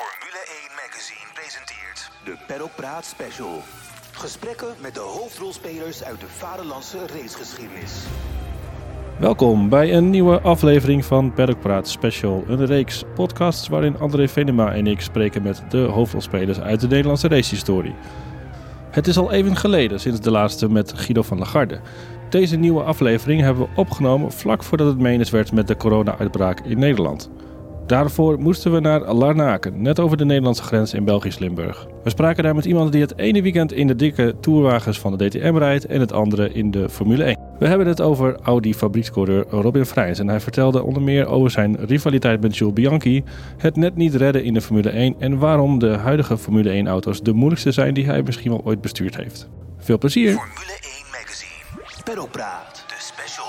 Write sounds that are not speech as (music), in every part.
Formule 1 Magazine presenteert De Paddock Praat Special. Gesprekken met de hoofdrolspelers uit de vaderlandse racegeschiedenis. Welkom bij een nieuwe aflevering van Paddock Praat Special. Een reeks podcasts waarin André Venema en ik spreken met de hoofdrolspelers uit de Nederlandse racehistorie. Het is al even geleden sinds de laatste met Guido van Lagarde. Deze nieuwe aflevering hebben we opgenomen vlak voordat het menens werd met de corona-uitbraak in Nederland. Daarvoor moesten we naar Larnaken, net over de Nederlandse grens in Belgisch-Limburg. We spraken daar met iemand die het ene weekend in de dikke tourwagens van de DTM rijdt en het andere in de Formule 1. We hebben het over Audi fabriekscoureur Robin Freins en hij vertelde onder meer over zijn rivaliteit met Jules Bianchi, het net niet redden in de Formule 1 en waarom de huidige Formule 1 auto's de moeilijkste zijn die hij misschien wel ooit bestuurd heeft. Veel plezier! Formule 1 Magazine, Paddock Praat. de special.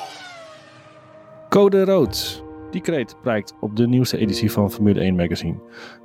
Code Rood. Die kreet prijkt op de nieuwste editie van Formule 1 Magazine.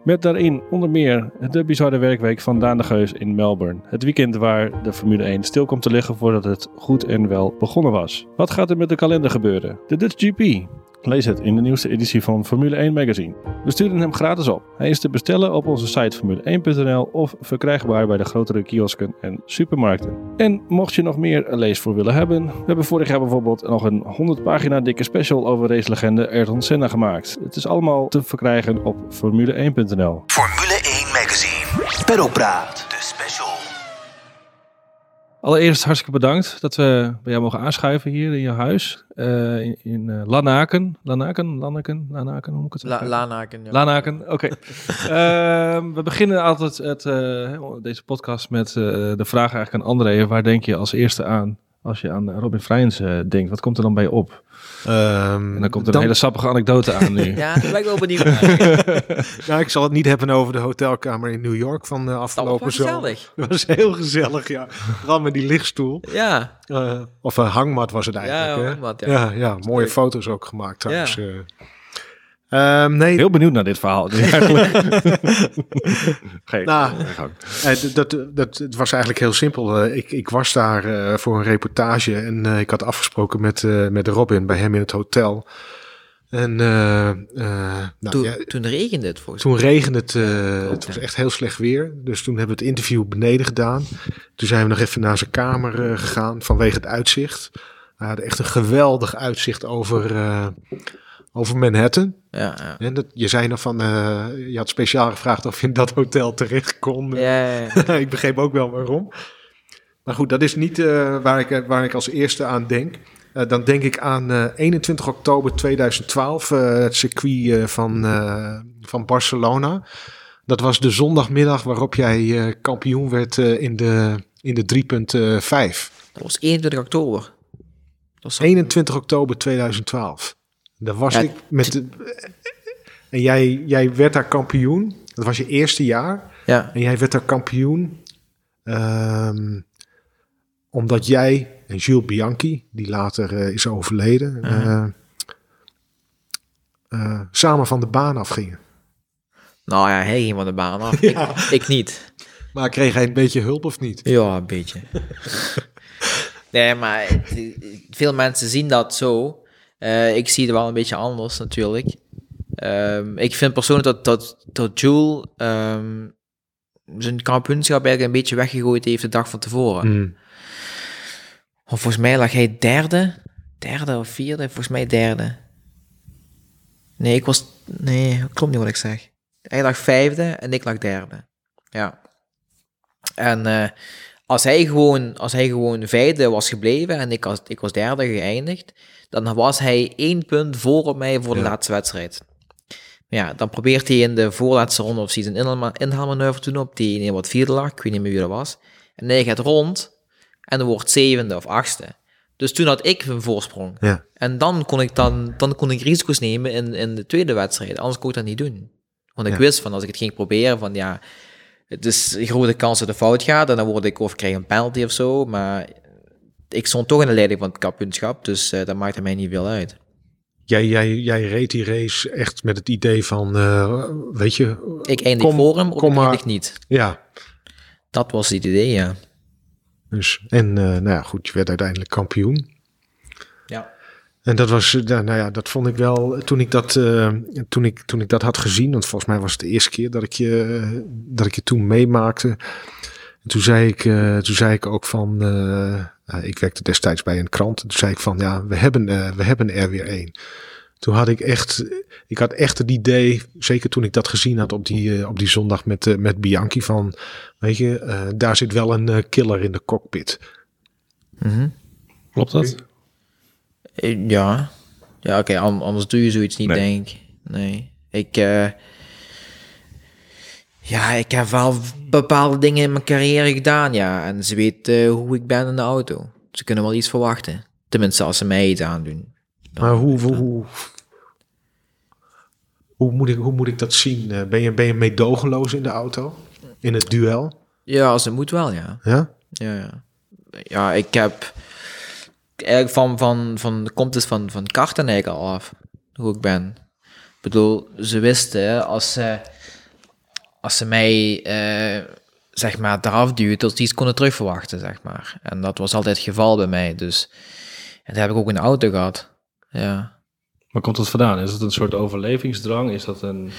Met daarin onder meer de bizarre werkweek van Daan de Geus in Melbourne. Het weekend waar de Formule 1 stil komt te liggen voordat het goed en wel begonnen was. Wat gaat er met de kalender gebeuren? De Dutch GP. Lees het in de nieuwste editie van Formule 1 Magazine. We sturen hem gratis op. Hij is te bestellen op onze site formule1.nl of verkrijgbaar bij de grotere kiosken en supermarkten. En mocht je nog meer leesvoer willen hebben, we hebben vorig jaar bijvoorbeeld nog een 100 pagina dikke special over racelegende Ayrton Senna gemaakt. Het is allemaal te verkrijgen op formule1.nl. Formule 1 Magazine, Paddock Praat. de special. Allereerst hartstikke bedankt dat we bij jou mogen aanschuiven hier in je huis. eh, in in eh, Lanaken. Lanaken? Lanaken? Lanaken? Hoe moet ik het La zeggen? Lanaken. Ja. Lanaken, oké. (laughs) Ehm, we beginnen altijd het, eh, deze podcast met de vraag eigenlijk aan André. Waar denk je als eerste aan als je aan Robin Freins eh, denkt? Wat komt er dan bij je op? Ehm, En dan komt er een hele sappige anekdote aan nu. (laughs) Ja, ben ik wel benieuwd (laughs) nou, ik zal het niet hebben over de hotelkamer in New York van de Dat was afgelopen zomer. gezellig. (laughs) Dat was heel gezellig, ja. Vooral met die lichtstoel. Ja, Eh, of een hangmat was het eigenlijk. Ja, hangmat, ja. ja. ja, mooie Leuk. foto's ook gemaakt trouwens. Ja. Eh. Ehm, nee, Heel benieuwd naar dit verhaal. Dus eigenlijk... (laughs) Geef, Nou, dat, dat, het was eigenlijk heel simpel. Eh, ik, ik was daar eh, voor een reportage en eh, ik had afgesproken met, eh, met Robin bij hem in het hotel. En eh, eh, nou, toen, ja, toen regende het volgens mij. toen regende het, eh, klopt, het was ja. echt heel slecht weer. Dus toen hebben we het interview beneden gedaan. Toen zijn we nog even naar zijn kamer eh, gegaan vanwege het uitzicht. Hij had echt een geweldig uitzicht over, eh, over Manhattan. Ja, ja. En dat, je zei nog van, eh, je had speciaal gevraagd of je in dat hotel terecht kon. Ja, (laughs) ik begreep ook wel waarom. Maar goed, dat is niet eh, waar, ik, waar ik als eerste aan denk. Eh, dan denk ik aan eh, 21 oktober 2012, eh, het circuit van, van Barcelona. Dat was de zondagmiddag waarop jij kampioen werd in de, in de 3.5. Dat was 21 oktober. Dat was 21 oktober 2012. Daar was Ja, ik met de, en jij, jij werd daar kampioen. Dat was je eerste jaar. Ja, En jij werd daar kampioen. ehm, omdat jij en Jules Bianchi, die later eh, is overleden, eh, eh, samen van de baan afgingen. nou ja, hij ging van de baan af. (laughs) Ik, ik niet. Maar kreeg hij een beetje hulp of niet? Ja, een beetje. (laughs) nee, maar veel mensen zien dat zo. Eh, ik zie het wel een beetje anders natuurlijk. Ehm, ik vind persoonlijk dat, dat, dat Jules ehm, zijn kampioenschap eigenlijk een beetje weggegooid heeft de dag van tevoren. Hmm. Of volgens mij lag hij derde. Derde of vierde? Volgens mij derde. Nee, ik was... Nee, klopt niet wat ik zeg. Hij lag vijfde en ik lag derde. Ja. En eh, als, hij gewoon, als hij gewoon vijfde was gebleven en ik was, ik was derde geëindigd, dan was hij één punt voor op mij voor de Ja. laatste wedstrijd. Ja, dan probeert hij in de voorlaatste ronde of inhaalma- inhaalmanoeuvre te doen op die in wat vierde lag. Ik weet niet meer wie dat was. En hij gaat rond en dan wordt zevende of achtste. Dus toen had ik een voorsprong. Ja. En dan kon ik, dan, dan kon ik risico's nemen in, in de tweede wedstrijd. Anders kon ik dat niet doen. Want ik Ja. wist van als ik het ging proberen, van ja, het is een grote kans dat het fout gaat. En dan word ik of krijg een penalty of zo. Maar ik stond toch in de leiding van het kampioenschap. Dus eh, dat maakte mij niet veel uit. Jij, jij, jij reed die race echt met het idee van, eh, weet je, Ik eindig Kom- voor hem, of kom ik maar. niet. ja. Dat was het idee, ja. Dus, en eh, nou ja, goed, je werd uiteindelijk kampioen. Ja. En dat was, nou nou ja, dat vond ik wel, toen ik dat, toen ik, toen ik dat had gezien, want volgens mij was het de eerste keer dat ik je, dat ik je toen meemaakte. En toen zei ik, toen zei ik ook van, nou, ik werkte destijds bij een krant. Toen zei ik van, ja, we hebben, eh, we hebben er weer één. Toen had ik echt, ik had echt het idee, zeker toen ik dat gezien had op die, eh, op die zondag met, eh, met Bianchi, van, weet je, eh, daar zit wel een eh, killer in de cockpit. Mhm. Klopt dat? Eh, Ja. Ja, oké, an- anders doe je zoiets niet, Nee. denk ik. Nee. Ik, eh, ja, ik heb wel bepaalde dingen in mijn carrière gedaan, ja. En ze weten hoe ik ben in de auto. Ze kunnen wel iets verwachten. Tenminste, als ze mij iets aandoen. Maar hoe, hoe, hoe, hoe, moet, ik, hoe moet ik dat zien? Eh, Ben je, ben je meedogenloos in de auto? In het duel? Ja, als het moet wel, ja. Ja? Ja, ja. Ja, ik heb... Eigenlijk van, van, van, komt het van, van karten eigenlijk al af, hoe ik ben. Ik bedoel, ze wisten als ze, als ze mij, eh, zeg maar, eraf duwden, dat ze iets konden terugverwachten, zeg maar. En dat was altijd het geval bij mij, dus... En dat heb ik ook in de auto gehad, ja. Waar komt dat vandaan? Is het een soort overlevingsdrang? Is dat een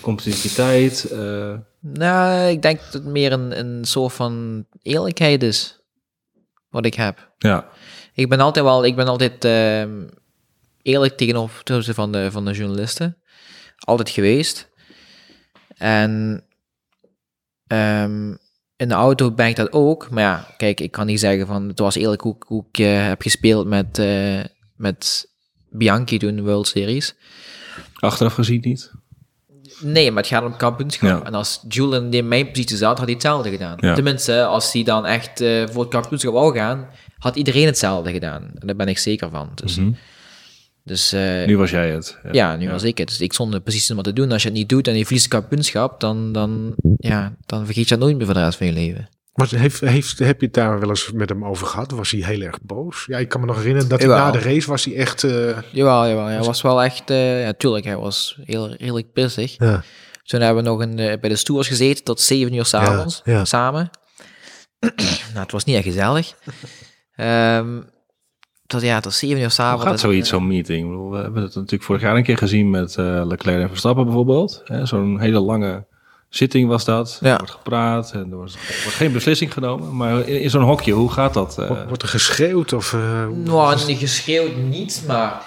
competitiviteit? Eh, Nou, ik denk dat het meer een, een soort van eerlijkheid is, wat ik heb. ja, Ik ben altijd wel, ik ben altijd ehm, eerlijk tegenover van de, van de journalisten. Altijd geweest. En ehm, in de auto ben ik dat ook. Maar ja, kijk, ik kan niet zeggen van het was eerlijk hoe, ik- hoe ik eh, heb gespeeld met, eh, met Bianchi toen in de World Series. achteraf gezien niet. Nee, maar het gaat om kampioenschap. Ja. En als Julian in mijn positie zat, had hij hetzelfde gedaan. Ja. Tenminste, als hij dan echt eh, voor het kampioenschap wou gaan, had iedereen hetzelfde gedaan. En daar ben ik zeker van. Dus, Mhm. Dus eh, Nu was jij het. ja, nu was ik het. Dus ik stond er precies om wat te doen. Als je het niet doet en je verliest kampioenschap, dan, dan, ja, dan vergeet je dat nooit meer voor de rest van je leven. Maar heeft, heeft, heb je het daar wel eens met hem over gehad? Was hij heel erg boos? Ja, ik kan me nog herinneren dat hij Jawel. na de race was hij echt... eh, Jawel, jawel. Hij was wel echt, eh ja, tuurlijk, hij was heel, redelijk pissig. ja. Toen hebben we nog een, bij de stoers gezeten tot zeven uur s'avonds Ja, ja. samen. (clears throat) nou, het was niet echt gezellig. Ehm tot, ja, tot zeven uur Hoe s'avonds. gaat zoiets, zo'n meeting? Bedoel, we hebben het natuurlijk vorig jaar een keer gezien met eh, Leclerc en Verstappen bijvoorbeeld. Hè, Zo'n hele lange zitting was dat. Ja. Er wordt gepraat en er wordt, er wordt geen beslissing genomen. Maar in, in zo'n hokje, hoe gaat dat? eh? Wordt er geschreeuwd of... eh, hoe- Nou, niet geschreeuwd niet, maar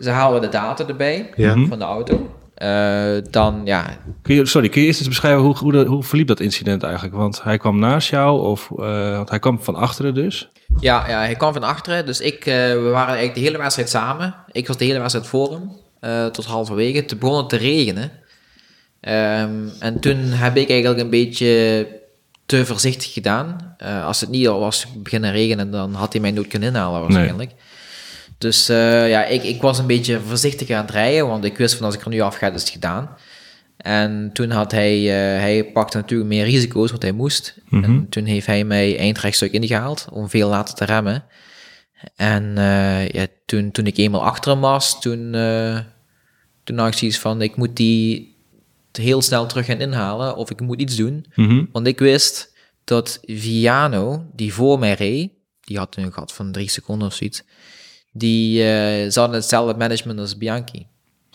ze halen de data erbij Ja. Mhm. van de auto. Eh, dan, ja, Kun je, sorry, kun je eerst eens beschrijven hoe, hoe, de- hoe verliep dat incident eigenlijk? Want hij kwam naast jou, of eh, want hij kwam van achteren dus. Ja, ja, hij kwam van achteren. Dus ik, eh, we waren eigenlijk de hele wedstrijd samen. Ik was de hele wedstrijd voor hem. tot halverwege. Toen begon het te regenen. Ehm, en toen heb ik eigenlijk een beetje te voorzichtig gedaan. Als het niet al was beginnen regenen, dan had hij mij nooit kunnen inhalen waarschijnlijk. Dus eh, ja, ik, ik was een beetje voorzichtig aan het rijden, want ik wist van als ik er nu af ga, is het gedaan. En toen had hij, eh, hij pakte natuurlijk meer risico's, wat hij moest. Mhm. En toen heeft hij mij eindrechtstuk ingehaald om veel later te remmen. En eh, ja, toen, toen ik eenmaal achter hem was, toen, toen had ik zoiets van, ik moet die heel snel terug gaan inhalen of ik moet iets doen. Mhm. Want ik wist dat Viano, die voor mij reed, die had een gat van drie seconden of zoiets, die hadden hetzelfde management als Bianchi.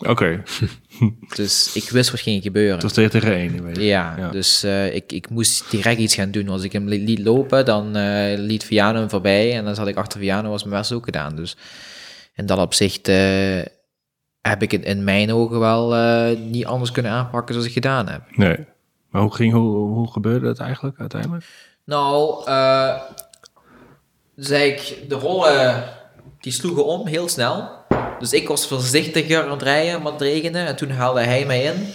Oké, (laughs) Dus ik wist wat ging gebeuren. het was tegen tegen één. Ja, Ja. dus eh, ik, ik moest direct iets gaan doen. Als ik hem li- liet lopen, dan eh, liet Viano hem voorbij. En dan zat ik achter Viano, was mijn best ook gedaan. Dus in dat opzicht eh, heb ik het in mijn ogen wel niet anders kunnen aanpakken zoals ik gedaan heb. Nee. Maar hoe, ging, hoe, hoe gebeurde het eigenlijk uiteindelijk? Nou, zei ik, de rollen die sloegen om heel snel. Dus ik was voorzichtiger aan het rijden, want het regende. En toen haalde hij mij in.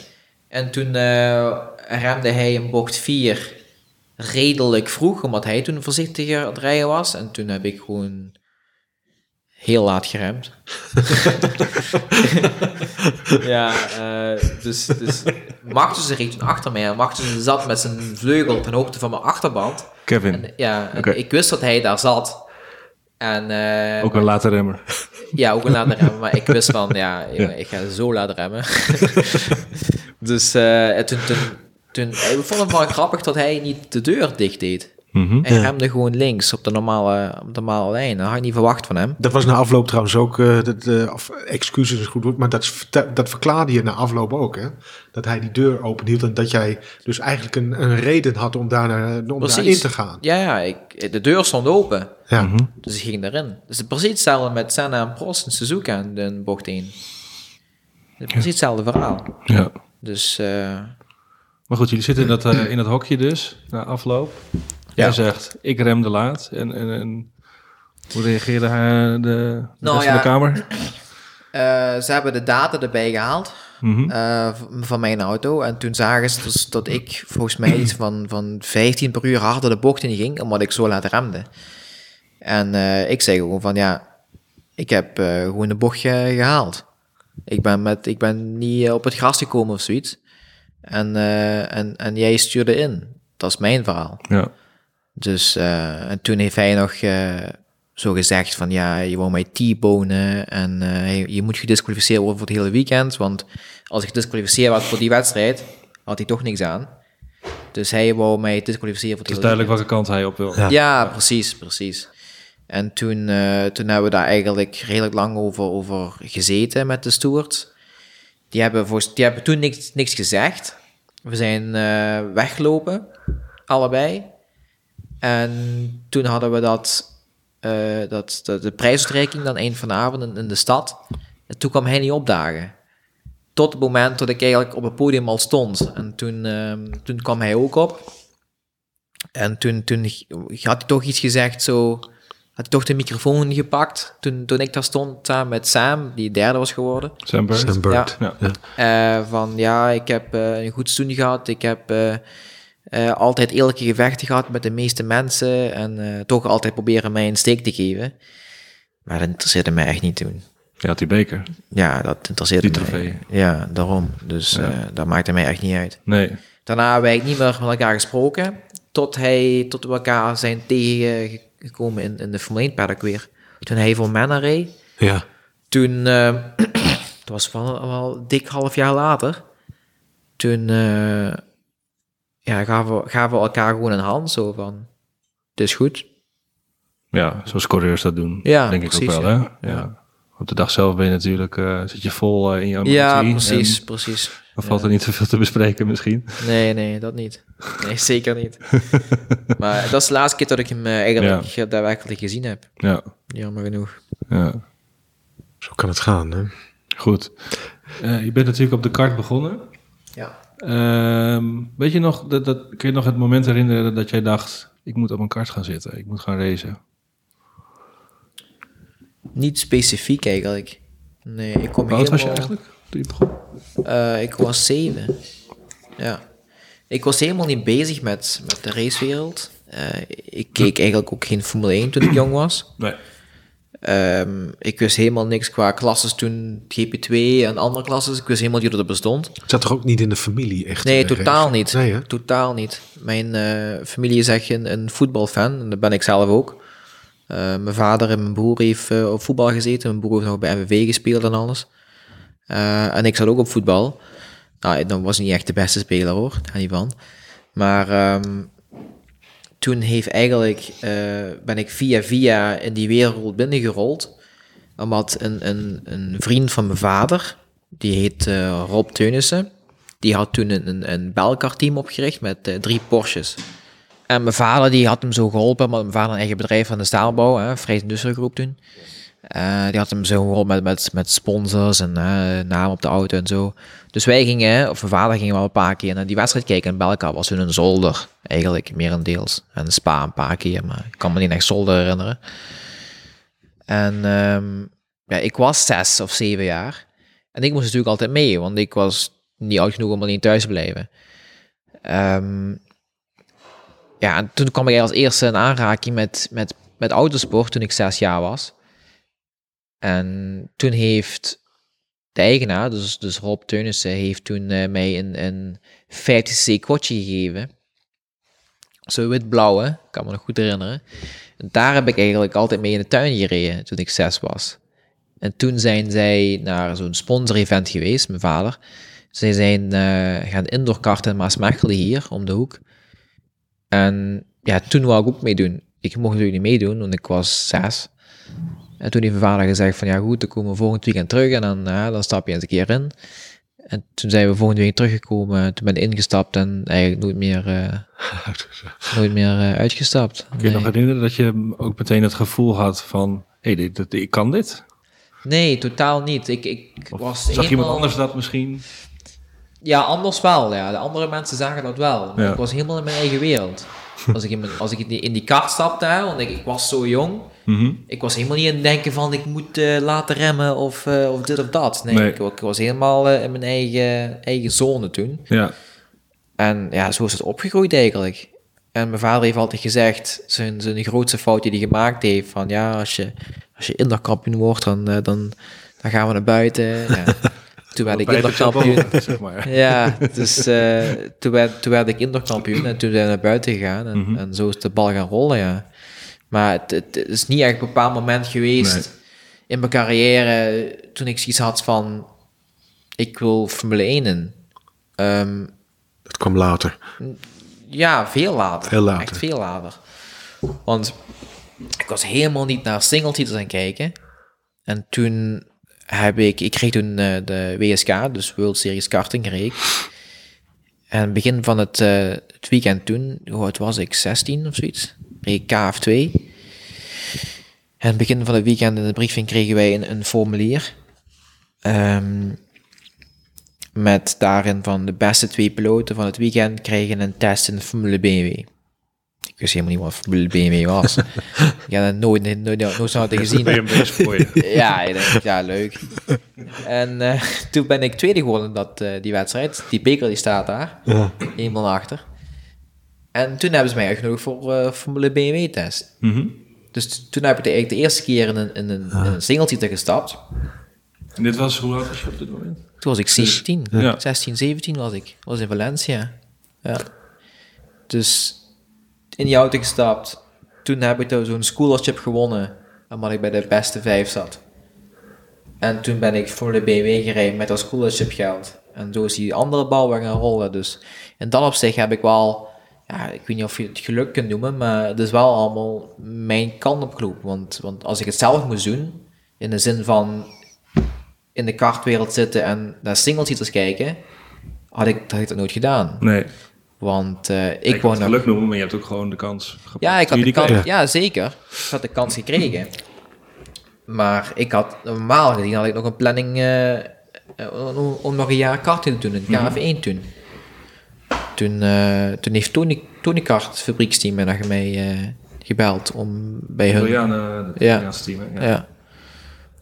En toen eh, remde hij in bocht 4 redelijk vroeg, omdat hij toen voorzichtiger aan het rijden was. En toen heb ik gewoon heel laat geremd. (laughs) ja, eh, dus, dus reed toen achter mij. En Magnussen zat met zijn vleugel de hoogte van mijn achterband. Kevin, En, ja, ik wist dat hij daar zat. En, eh, ook een late remmer. (laughs) ja, ook een laten remmen, maar ik wist van, ja, (laughs) ik ga zo laten remmen. (laughs) dus eh, en toen, toen, toen, ik vond het wel grappig dat hij niet de deur dicht deed. Mhm. Hij Ja. remde gewoon links op de normale, op de normale lijn. Dat had ik niet verwacht van hem. Dat was na afloop trouwens ook, eh dat, eh, of excuses is goed woord, maar dat, dat verklaarde je na afloop ook, hè? Dat hij die deur openhield en dat jij dus eigenlijk een, een reden had om, daar om daarin te gaan. Ja, ja ik, de deur stond open. Ja. Mhm. Dus ik ging erin. Dus het precies hetzelfde met Senna en Prost en Suzuka in de bocht 1. Het Precies hetzelfde verhaal. Ja. Dus eh, Maar goed, jullie zitten in dat, eh, in dat hokje dus, na afloop. Ja. zegt, ik remde laat. En, en, en hoe reageerde hij, de, de Nou, rest van ja. de kamer? (clears throat) eh, ze hebben de data erbij gehaald Mhm. eh, van mijn auto. En toen zagen ze dus dat ik volgens mij iets van, van 15 per uur harder de bocht in ging, omdat ik zo laat remde. En eh, ik zei gewoon van ja, ik heb eh, gewoon de bochtje gehaald. Ik ben, met, ik ben niet eh, op het gras gekomen of zoiets. En, eh, en, en jij stuurde in. Dat is mijn verhaal. Ja. Dus eh, en toen heeft hij nog eh, zo gezegd van ja, je wou mij T-bonen en eh, je, je moet gedisqualificeerd worden voor het hele weekend, want als ik gedisqualificeerd was voor die wedstrijd, had hij toch niks aan. Dus hij wou mij disqualificeren voor Het het is duidelijk welke kant hij op wil. Ja. ja, precies, precies. En toen, eh, toen hebben we daar eigenlijk redelijk lang over, over gezeten met de stewards. Die hebben, volgens, die hebben toen niks, niks gezegd. We zijn eh, weggelopen, allebei. En toen hadden we dat, eh, dat, de prijsuitreiking dan eind van de avond in, de stad. En toen kwam hij niet opdagen. Tot het moment dat ik eigenlijk op het podium al stond. En toen, ehm, toen kwam hij ook op. En toen, toen had hij toch iets gezegd, zo... Had hij toch de microfoon gepakt toen, toen ik daar stond samen met Sam, die derde was geworden. Sam Bird. Sam Bird. Ja. Ja. Eh, van ja, ik heb eh, een goed seizoen gehad. Ik heb eh, eh, altijd eerlijke gevechten gehad met de meeste mensen. En eh, toch altijd proberen mij een steek te geven. Maar dat interesseerde mij echt niet toen. Je had die beker. Ja, dat interesseerde Die mij. trofee. Ja, daarom. Dus Ja. eh, dat maakte mij echt niet uit. Nee. Daarna hebben wij niet meer met elkaar gesproken. Tot, hij, tot we elkaar zijn tegengekomen in, in de Formule 1 paddock weer. Toen hij voor Manor reed. Ja. Toen, eh, (clears throat) het was wel, wel dik half jaar later. Toen eh, ja, gaven, we, gaven we elkaar gewoon een hand. Zo van, het is goed. Ja, zoals coureurs dat doen. Ja, denk ik ook wel, ja. hè? Ja. Op de dag zelf ben je natuurlijk, eh, zit je vol eh, in je. Ja, en precies, precies. Dan valt er niet zoveel te bespreken misschien. Nee, nee, dat niet. Nee, (laughs) zeker niet. maar dat is de laatste keer dat ik hem eh, eigenlijk ja. daadwerkelijk gezien heb. Ja, Jammer genoeg. ja. Zo kan het gaan, hè? goed. Eh, je bent natuurlijk op de kart begonnen. Ja. Ehm, weet je nog, dat, dat, kun je nog het moment herinneren dat jij dacht... ik moet op een kart gaan zitten, ik moet gaan racen? Niet specifiek eigenlijk. Nee, ik kom Hoe oud was je eigenlijk toen je begon? Eh, ik was zeven. Ja. Ik was helemaal niet bezig met, met de racewereld. Eh, ik keek eigenlijk ook geen Formule 1 toen ik jong was. Nee. Ehm, ik wist helemaal niks qua klasses toen, GP2 en andere klasses. Ik wist helemaal niet dat het bestond. Het zat toch ook niet in de familie echt? Nee, eh, totaal niet. Nee? Totaal niet. Mijn eh, familie is echt een, een voetbalfan. En dat ben ik zelf ook. Eh, mijn vader en mijn broer heeft op voetbal gezeten. Mijn broer heeft nog bij MVV gespeeld en alles. En ik zat ook op voetbal. Nou, dan was niet echt de beste speler hoor, daar niet van. Maar ehm, toen heeft eigenlijk, eh, ben ik via via in die wereld binnengerold. Omdat een, een, een vriend van mijn vader, die heet eh, Rob Teunissen, die had toen een, een, een belkar-team opgericht met eh, drie Porsches. En mijn vader die had hem zo geholpen, want mijn vader een eigen bedrijf van de staalbouw, hè, Vrees Groep toen. Die had hem zo geholpen met, met, met sponsors en naam op de auto en zo. Dus wij gingen, of mijn vader ging wel een paar keer naar die wedstrijd kijken. En Belka was toen een zolder, eigenlijk, merendeels. En Spa een paar keer, maar ik kan me niet echt zolder herinneren. En ehm, ja, ik was zes of zeven jaar. En ik moest natuurlijk altijd mee, want ik was niet oud genoeg om alleen thuis te blijven. Ehm, ja, en toen kwam ik als eerste in aanraking met, met, met autosport toen ik zes jaar was. En toen heeft de eigenaar, dus, dus Rob Teunissen, heeft toen eh, mij een, een 50cc quadje gegeven. Zo wit-blauwe, kan me nog goed herinneren. En daar heb ik eigenlijk altijd mee in de tuin gereden toen ik zes was. En toen zijn zij naar zo'n sponsor-event geweest, mijn vader. Zij zijn eh, gaan indoorkarten in Maasmechelen hier, om de hoek. En ja, toen wou ik ook meedoen. Ik mocht natuurlijk niet meedoen, want ik was zes. En toen heeft mijn vader gezegd van, ja goed, dan komen we volgend weekend terug en dan, ja, dan stap je eens een keer in. En toen zijn we volgende week teruggekomen, toen ben ik ingestapt en eigenlijk nooit meer, eh, (laughs) nooit meer eh, uitgestapt. Kun je Nee. nog herinneren dat je ook meteen het gevoel had van... hé, hey, dit, dit- ik kan dit? Nee, totaal niet. Ik, ik Of was zag helemaal... iemand anders dat misschien? Ja, anders wel. Ja. De andere mensen zagen dat wel. Maar Ja. Ik was helemaal in mijn eigen wereld. Als ik in, mijn, als ik in, die, in die kar stapte, hè, want ik, ik was zo jong. Mhm. Ik was helemaal niet in het denken van ik moet eh, laten remmen of, eh, of dit of dat. Nee, Nee. Ik, ik was helemaal eh, in mijn eigen, eigen zone toen. Ja, En ja, zo is het opgegroeid eigenlijk. En mijn vader heeft altijd gezegd, zijn, zijn grootste fout die hij gemaakt heeft, van ja, als je, als je inderkampioen wordt, dan, eh, dan, dan gaan we naar buiten. Ja. (laughs) Toen werd ik inderkampioen. Zeg maar. Ja, dus eh, toen, werd, toen werd ik indoorkampioen en toen zijn we naar buiten gegaan en, Mhm. en zo is de bal gaan rollen, ja. Maar het, het is niet echt een bepaald moment geweest Nee. in mijn carrière toen ik zoiets had van, ik wil Formule 1 in. Dat kwam later. ja, veel later. Veel later. Echt veel later. Want ik was helemaal niet naar single titels aan het kijken. En toen heb ik, ik kreeg toen eh, de WSK, dus World Series Karting gereden. En begin van het, eh, het weekend toen, hoe oud was ik, 16 of zoiets, reed ik KF2. En begin van het weekend in de briefing kregen wij een, een formulier. Ehm, met daarin van de beste twee piloten van het weekend krijgen een test in de Formule BMW. Ik wist helemaal niet wat Formule BMW was. (laughs) ik had het nooit, nooit, nooit, nooit zo hadden gezien. Je. (laughs) Ja, ik ja, leuk. En eh, toen ben ik tweede geworden in dat, eh, die wedstrijd. Die beker die staat daar, helemaal achter. En toen hebben ze mij uitgenodigd voor eh Formule BMW-test. Mhm. Dus toen heb ik de, eigenlijk de eerste keer in een, in een, in een single titel gestapt. En dit was, hoe oud was je op dit moment? Toen was ik 17. Ja. 16, 17 was ik. was in Valencia. Ja. Dus in die auto gestapt. Toen heb ik daar zo'n scholarship gewonnen. Omdat ik bij de beste vijf zat. En toen ben ik voor de BMW gereden met dat scholarship geld. En zo is die andere bal weer gaan rollen. Dus in dat opzicht heb ik wel... Ja, ik weet niet of je het geluk kunt noemen, maar het is wel allemaal mijn kant op gelopen. Want, want als ik het zelf moest doen, in de zin van in de kartwereld zitten en naar single titels kijken, had ik, had ik dat nooit gedaan. Nee. Want eh, ik Ik wou het nog... geluk noemen, maar je hebt ook gewoon de kans gepakt. Ja, ik had de kans, ja. zeker. Ik had de kans gekregen. Maar ik had normaal gezien had ik nog een planning eh, eh, om, om nog een jaar karting te doen, een Mhm. KF1 toen. Toen, eh, toen heeft Tony, Tony Kart, het fabrieksteam, mij naar mij eh, gebeld om bij hun... Het Ja. Italiaanse team. hè? Ja.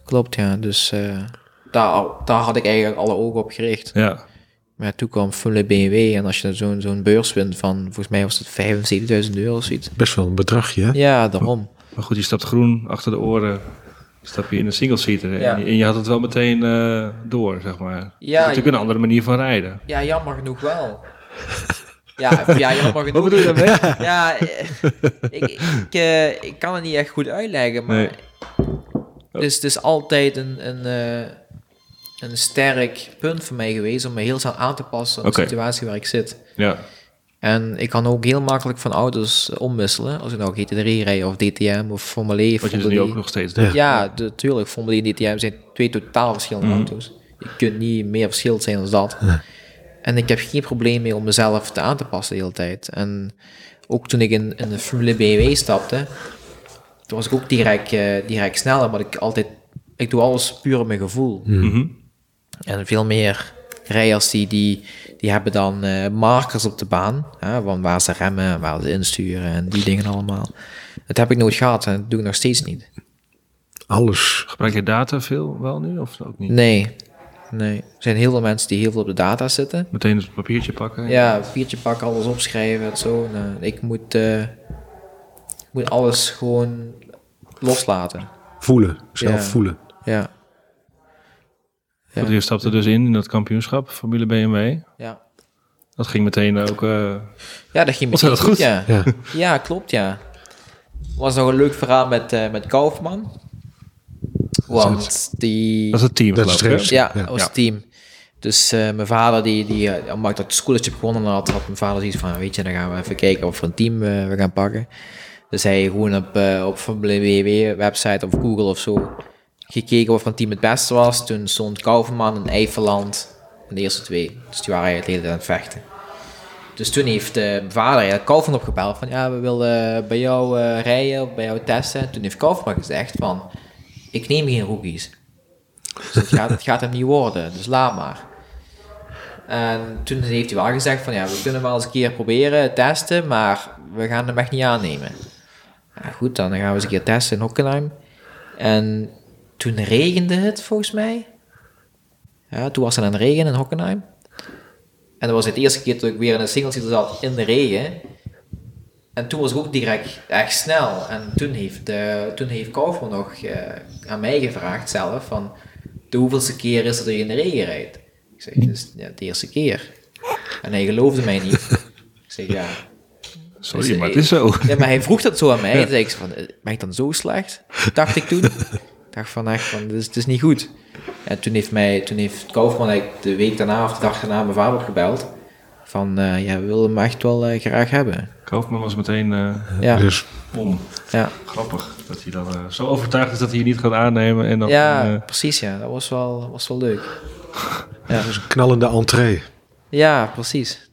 klopt ja. Dus eh, daar, daar had ik eigenlijk alle ogen op gericht. ja. Maar toen kwam Formule BMW en als je zo'n zo'n beurs wint van, volgens mij was het 75.000 euro of zoiets. Best wel een bedragje, hè? Ja, daarom. Maar goed, je stapt groen achter de oren. Stap je in een single-seater. Ja. En, je- had het wel meteen eh, door, zeg maar. Het is Ja, natuurlijk een andere manier van rijden. Ja, jammer genoeg wel. Ja, ja jammer genoeg. Wat bedoel je daarmee? Ja, eh, ik, ik, eh, ik kan het niet echt goed uitleggen, maar... Nee. Dus het is altijd een, een, eh, een sterk punt voor mij geweest om me heel snel aan te passen op Oké. de situatie waar ik zit. Ja. En ik kan ook heel makkelijk van auto's omwisselen. Als ik nou GT3 rijd of DTM of Formule E. Wat je dus nu ook nog steeds doet. Ja, natuurlijk. Formule 1 en DTM zijn twee totaal verschillende Mhm. auto's. Je kunt niet meer verschillend zijn dan dat. (laughs) En ik heb geen probleem mee om mezelf te aan te passen de hele tijd. En ook toen ik in, in de Formule BMW stapte, toen was ik ook direct, eh, direct sneller, maar ik altijd... Ik doe alles puur op mijn gevoel. Mhm. En veel meer rijders die, die, die hebben dan eh, markers op de baan. Hè, van waar ze remmen, waar ze insturen en die dingen allemaal. Dat heb ik nooit gehad en dat doe ik nog steeds niet. Alles. Gebruik je data veel wel nu of ook niet? Nee, nee. Er zijn heel veel mensen die heel veel op de data zitten. Meteen het papiertje pakken? Ja, papiertje pakken, alles opschrijven en zo. Nou, ik moet, eh, ik moet alles gewoon loslaten. Voelen. Zelf Ja. voelen. Ja, Want je stapte dus in, in dat kampioenschap, Formule BMW. ja. Dat ging meteen ook... eh, Ja, dat ging meteen Ontzettend goed. Ja. Ja. ja, klopt, ja. was nog een leuk verhaal met, eh, met Kaufman. Want die... dat is het team, Dat is het Ja, Ja. dat was Ja. het team. Dus eh, mijn vader, die, die, eh, omdat ik dat schooletje begonnen had, had mijn vader zoiets van, weet je, dan gaan we even kijken of voor een team eh, we gaan pakken. Dus hij gewoon op, eh, op Formule WW website of Google of zo gekeken of een team het beste was. Toen stond Kauverman en Eifeland in de eerste twee. Dus die waren eigenlijk de hele tijd aan het vechten. Dus toen heeft eh, mijn vader eigenlijk Kauverman opgebeld van, ja, we willen bij jou eh, rijden of bij jou testen. Toen heeft Kauverman gezegd van, ik neem geen rookies. Dus het gaat, het hem niet worden, dus laat maar. En toen heeft hij wel gezegd van ja, we kunnen wel eens een keer proberen, testen, maar we gaan hem echt niet aannemen. Goed, dan gaan we eens een keer testen in Hockenheim. En toen regende het volgens mij. Ja, toen was het het regenen in Hockenheim. En dat was het eerste keer dat ik weer in een single zat in de regen. En toen was ik ook direct echt snel. En toen heeft, eh, toen heeft Kaufman nog eh, aan mij gevraagd zelf van... De hoeveelste keer is dat je in de regen rijdt? Ik zeg, dus ja, de eerste keer. En hij geloofde mij niet. Ik zeg, ja. Sorry, Dus, maar het eh, is zo. Ja, maar hij vroeg dat zo aan mij. Toen zei ik van, eh, ben ik dan zo slecht? Dacht ik toen. Ik dacht van echt van, dit is, dit is niet goed. En toen heeft mij, toen heeft Kaufman de week daarna of de dag daarna mijn vader opgebeld. Van, eh, ja, we willen hem echt wel eh, graag hebben. Kaufman was meteen eh Ja, Dus om. ja. Grappig dat hij dan eh, zo overtuigd is dat hij je niet gaat aannemen. En dan, ja precies ja. Dat was wel, was wel leuk. (laughs) Ja, dat is een knallende entree. ja precies.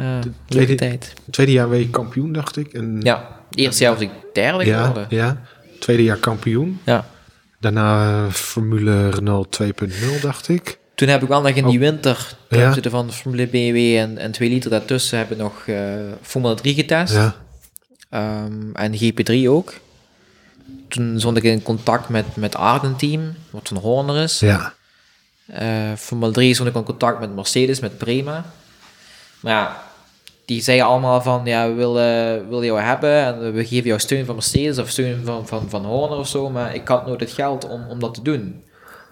Uh, leuke tweede- tijd. Tweede jaar je kampioen, dacht ik. En, Ja, eerste jaar was ik derde ja, geworden. ja. Tweede jaar kampioen. Ja. Daarna Formule Renault 2.0, dacht ik. Toen heb ik wel nog in die winter, Oh. Ja. van Formule BMW en, en 2 liter daartussen, heb ik nog eh, Formule 3 getest. Ja. Ehm, en GP3 ook. Toen stond ik in contact met, met Arden Team, wat van Horner is. Ja. Eh, Formule 3 stond ik in contact met Mercedes, met Prema. Maar ja, die zeiden allemaal van, ja, we willen, willen jou hebben en we geven jou steun van Mercedes of steun van, van, van Horner of zo, maar ik had nooit het geld om, om dat te doen.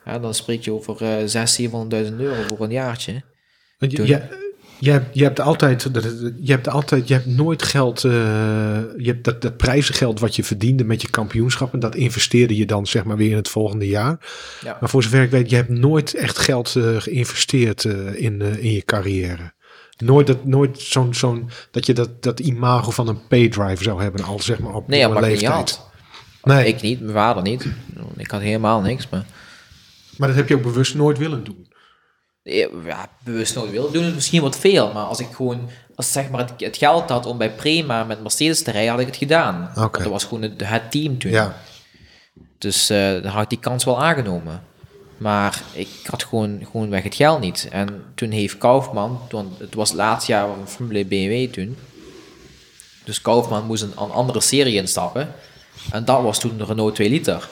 Ja, dan spreek je over eh 600.000, 700.000 euro voor een jaartje. Want je, je, je, hebt, je hebt altijd, dat- je hebt altijd, je hebt nooit geld, eh, je hebt dat, dat prijzengeld wat je verdiende met je kampioenschappen, dat investeerde je dan zeg maar weer in het volgende jaar. Ja. Maar voor zover ik weet, je hebt nooit echt geld eh, geïnvesteerd eh, in, eh, in je carrière. Nooit, dat, nooit zo'n, zo'n, dat je dat, dat imago van een paydrive zou hebben, al zeg maar op Nee, leeftijd. Nee, Ik niet, mijn vader niet. Ik had helemaal niks, maar... maar dat heb je ook bewust nooit willen doen. Ja, bewust nooit willen doen is misschien wat veel, maar als ik gewoon, als zeg maar het, het geld had om bij Prema met Mercedes te rijden, had ik het gedaan. Dat was gewoon het, het team toen. Ja, Dus eh, dan had ik die kans wel aangenomen. Maar ik had gewoon, gewoon weg het geld niet. En toen heeft Kaufman, want het was het laatste jaar van Formule BMW toen. Dus Kaufman moest een, een andere serie instappen. En dat was toen de Renault 2 liter.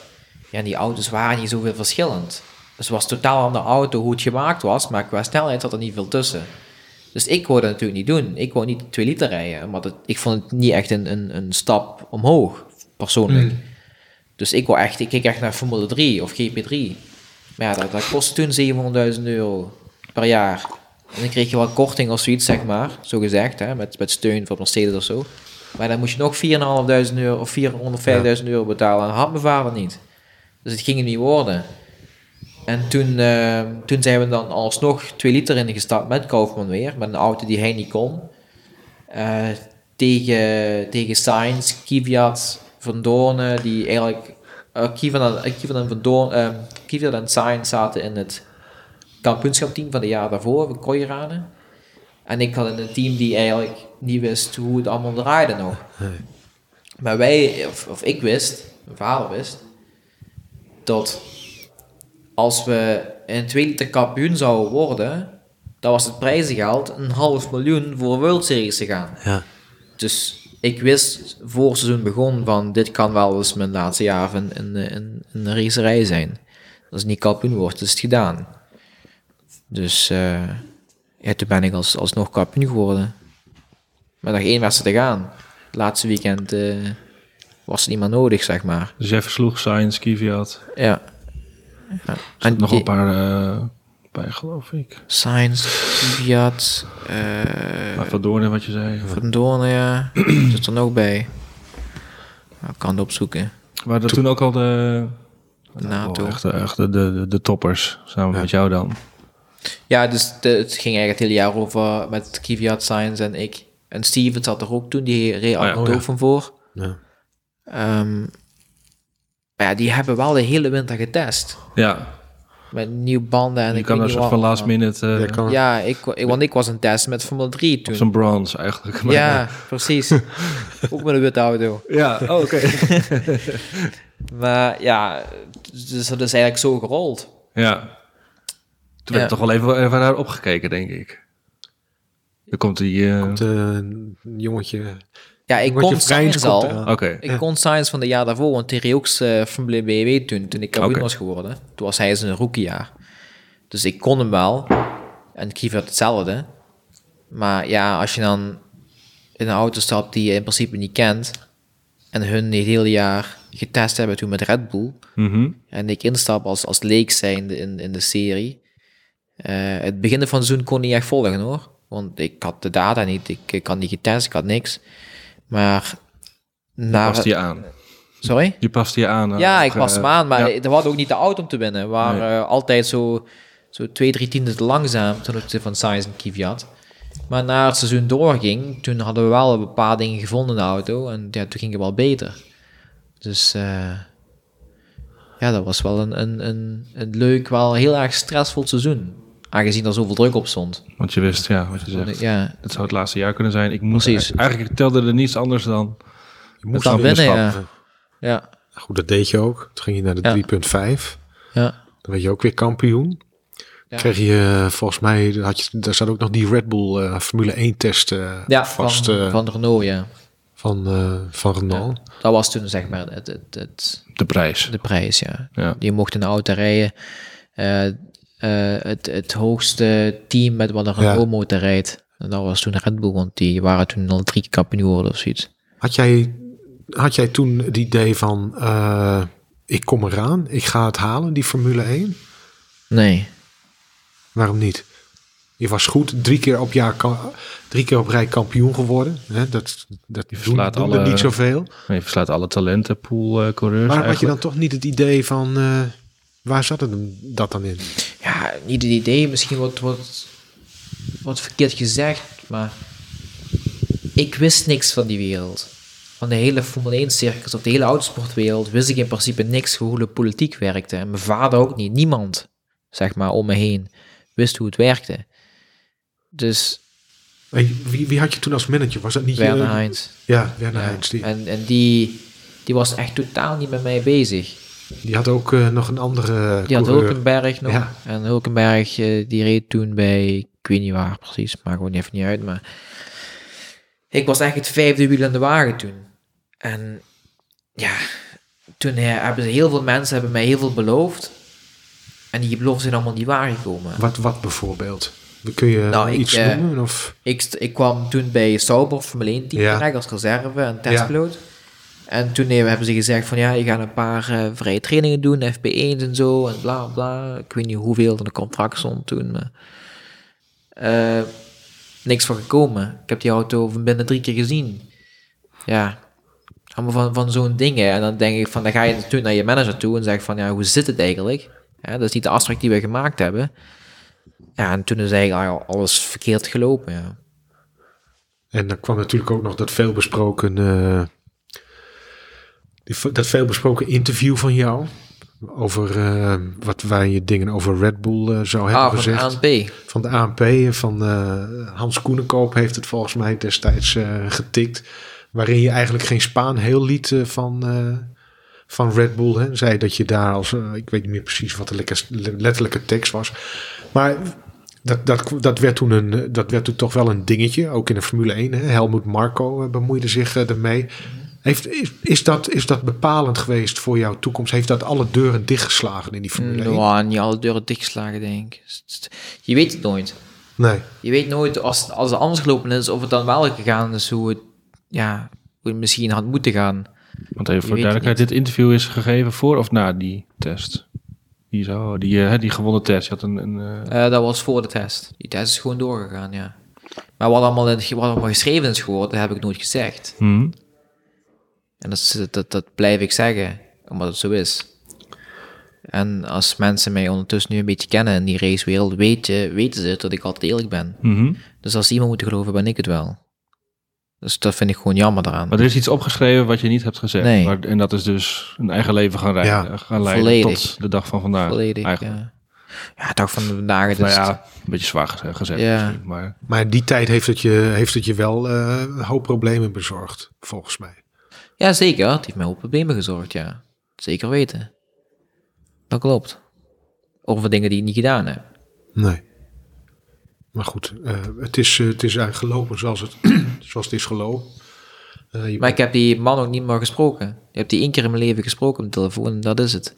Ja, en die auto's waren niet zoveel verschillend. Dus het was totaal andere auto hoe het gemaakt was, maar qua snelheid zat er niet veel tussen. Dus ik wou dat natuurlijk niet doen. Ik wou niet 2 liter rijden, want ik vond het niet echt een, een, een stap omhoog, persoonlijk. Dus ik wou echt, ik keek echt naar Formule 3 of GP3. Maar ja, dat, dat kostte toen 700.000 euro per jaar. En dan kreeg je wel korting of zoiets, zeg maar, zo gezegd, hè, met, met steun van Mercedes of zo. Maar dan moest je nog 4.500 euro of 450.000 euro betalen. En dat had mijn vader niet. Dus het ging niet worden. En toen, eh, toen zijn we dan alsnog 2 liter ingestapt met Kaufman weer, met een auto die hij niet kon. Eh, tegen, tegen Sainz, Kvyat, Van Doornen, die eigenlijk... Uh, Kvyat en, Kvyat en Van Doorn, eh, Kvyat en Sainz zaten in het kampioenschapteam van de jaar daarvoor, van Koiranen. En ik had in een team die eigenlijk niet wist hoe het allemaal draaide nog. Maar wij, of, of ik wist, mijn vader wist, dat als we in 2 liter kampioen zouden worden, dan was het prijzengeld een half miljoen voor World Series te gaan. ja. Dus ik wist voor het seizoen begon van dit kan wel eens mijn laatste jaar in, in, in, in een racerij zijn. Als ik niet kampioen word, is het gedaan. Dus eh, ja, toen ben ik als, alsnog kampioen geworden. Met nog één wedstrijd te gaan. Het laatste weekend eh, was het niet meer nodig, zeg maar. Dus jij versloeg Science, Kvyat. Ja. Ja. En nog die- een paar eh, bij, geloof ik. Science, Fiat, eh Maar Van Doorn, wat je zei. Van Doorn, ja. (clears throat) Zit er nog bij. Nou, ik kan het opzoeken. Maar dat toen ook al de... De NATO. Oh, echt, echt de, de, de, de toppers, samen met jou dan. Ja, dus de- het ging eigenlijk het hele jaar over met Kvyat, Science en ik. En Steven zat er ook toen, die reed Oh ja. ook Oh ja. van voor. Ja. Ehm, maar ja, die hebben wel de hele winter getest. Ja, Met nieuwe banden en je ik kan er niet soort van last minute eh, kan- Ja, ik, ik, want ik was een test met Formule 3 toen. zo'n bronze eigenlijk. (laughs) Maar- Ja, precies. ook met een witte auto. ja. Oh, oké. (laughs) Maar ja, dus dat is eigenlijk zo gerold. ja. Toen werd Ja. toch wel even, even naar opgekeken, denk ik. Dan komt die... eh, Komt, eh, een jongetje. Ja, ik kon Science al. Ik kon Science van de jaar daarvoor, want reed ook eh, Formule BMW toen, toen ik kampioen was geworden. Toen was hij zijn rookiejaar. Dus ik kon hem wel. En Kiefer hetzelfde. Maar ja, als je dan in een auto stapt die je in principe niet kent, en hun het hele jaar getest hebben toen met Red Bull, Mhm. en ik instap als, als leek zijnde in, in de serie. Eh, het begin van het seizoen kon niet echt volgen hoor. Want ik had de data niet, ik, ik had niet getest, ik had niks. Maar naar... Past je aan. Sorry? Je past je aan. Ja, ik was eh, hem aan, maar ja. er was ook niet de auto om te winnen. We waren Nee. eh, altijd zo, zo twee, drie tienden te langzaam ten opzichte van Science en Kvyat. Maar na het seizoen doorging, toen hadden we wel een paar dingen gevonden in de auto. En ja, toen ging het wel beter. Dus eh, ja, dat was wel een, een, een, een leuk, wel heel erg stressvol seizoen. Aangezien er zoveel druk op stond. Want je wist, ja, wat je zegt. Ja, Het zou het laatste jaar kunnen zijn. Ik moet Precies. Eigenlijk telde er niets anders dan... Je moest dan winnen, stappen. ja, Goed, dat deed je ook. Toen ging je naar de Ja. 3.5. ja. Dan werd je ook weer kampioen. Ja. Kreeg je, eh, volgens mij, had je, daar zat ook nog die Red Bull eh, Formule 1 test eh, ja vast van, eh, van Renault, ja. van, eh, van Renault. Dat was toen zeg maar het, het, het, De prijs. de prijs, ja. Ja. Die mocht in de auto rijden. Eh, het, het hoogste team met wat een Ja. Renault motor rijdt. En dat was toen Red Bull, want die waren toen al drie keer kampioen geworden of zoiets. Had jij, had jij toen het idee van, eh, ik kom eraan, ik ga het halen, die Formule 1? Nee. Waarom niet? Je was goed, drie keer op, jaar, drie keer op rij kampioen geworden. Hè? Dat, dat doen, verslaat doen alle- niet zoveel. Je verslaat alle talentenpool eh coureurs Maar had je dan toch niet het idee van, eh, waar zat het dat dan in? Ja, niet het idee, misschien wordt wat, wat verkeerd gezegd, maar ik wist niks van die wereld. Van de hele Formule 1 circus of de hele autosportwereld wist ik in principe niks hoe de politiek werkte. En mijn vader ook niet. Niemand, zeg maar, om me heen wist hoe het werkte. Dus Hey, Wie, wie had je toen als manager? Was dat niet je- Werner Heinz. Ja, Werner Ja, Heinz. Die, En, en die, die was echt totaal niet met mij bezig. Die had ook eh, nog een andere Die had coureur. Hulkenberg nog. Ja. En Hulkenberg, eh, die reed toen bij, ik weet niet waar precies, maakt gewoon even niet uit. Maar ik was echt het vijfde wiel aan de wagen toen. En ja, toen eh, hebben ze heel veel mensen hebben mij heel veel beloofd. En die beloften zijn allemaal niet waargekomen. Wat, wat bijvoorbeeld? Kun je Nou, iets eh, noemen? Of? Ik, ik kwam toen bij Sauber Formule 1 team Ja. als reserve en testpiloot. En toen hebben ze gezegd van ja, je gaat een paar eh, vrije trainingen doen, FP1's en zo en bla bla. Ik weet niet hoeveel in de contract stond toen. Eh, niks van gekomen. Ik heb die auto van binnen drie keer gezien. Ja, allemaal van, van zo'n dingen. En dan denk ik van, dan ga je natuurlijk naar je manager toe en zeg van ja, hoe zit het eigenlijk? Dat is niet de afspraak die we gemaakt hebben. Ja, en toen is eigenlijk al- alles verkeerd gelopen, ja. En dan kwam natuurlijk ook nog dat veelbesproken, die, dat veelbesproken interview van jou. Over eh, wat waar je dingen over Red Bull eh, zou hebben Ah, van gezegd. ANP. van de ANP, van eh, Hans Koenenkoop heeft het volgens mij destijds getikt. Waarin je eigenlijk geen Spaan heel liet van, van Red Bull. Hè. Zei dat je daar als, ik weet niet meer precies wat de letterlijke tekst was. Maar dat, dat, dat, werd toen een, dat werd toen toch wel een dingetje, ook in de Formule 1. Hè. Helmoet Marco bemoeide zich ermee. Heeft, is, is, dat, is dat bepalend geweest voor jouw toekomst? Heeft dat alle deuren dichtgeslagen in die Formule 1? Nou, niet alle deuren dichtgeslagen, denk ik. Je weet het nooit. Nee. Je weet nooit als, als het anders gelopen is, of het dan wel gegaan is, hoe het, ja, hoe het misschien had moeten gaan. Want even voor duidelijkheid, dit interview is gegeven voor of na die test? Die, zo, die, eh, die gewonnen test. Je had een, een, eh, Eh, dat was voor de test. Die test is gewoon doorgegaan, ja. Maar wat allemaal, in, wat allemaal geschreven is geworden, dat heb ik nooit gezegd. hmm. En dat, is- dat, dat blijf ik zeggen, omdat het zo is. En als mensen mij ondertussen nu een beetje kennen in die racewereld, weet je, weten ze dat ik altijd eerlijk ben. Mhm. Dus als iemand moeten geloven, ben ik het wel. Dus dat vind ik gewoon jammer daaraan. Maar er is iets opgeschreven wat je niet hebt gezegd. Nee. Maar, en dat is dus een eigen leven gaan, rijden, Ja, gaan leiden volledig. tot de dag van vandaag. Volledig, eigenlijk. ja. Ja, dag van vandaag. Dus Nou ja, een beetje zwaar geze- gezegd Ja. Maar Maar die tijd heeft het je, heeft het je wel eh, een hoop problemen bezorgd, volgens mij. Ja, zeker. Het heeft mij op problemen gezorgd, ja. Zeker weten. Dat klopt. Over dingen die ik niet gedaan heb. Nee. Maar goed, eh, het, is, eh, het is eigenlijk gelopen zoals het, (clears throat) zoals het is gelopen. Eh, je- Maar ik heb die man ook niet meer gesproken. Ik heb die één keer in mijn leven gesproken op de telefoon en dat is het.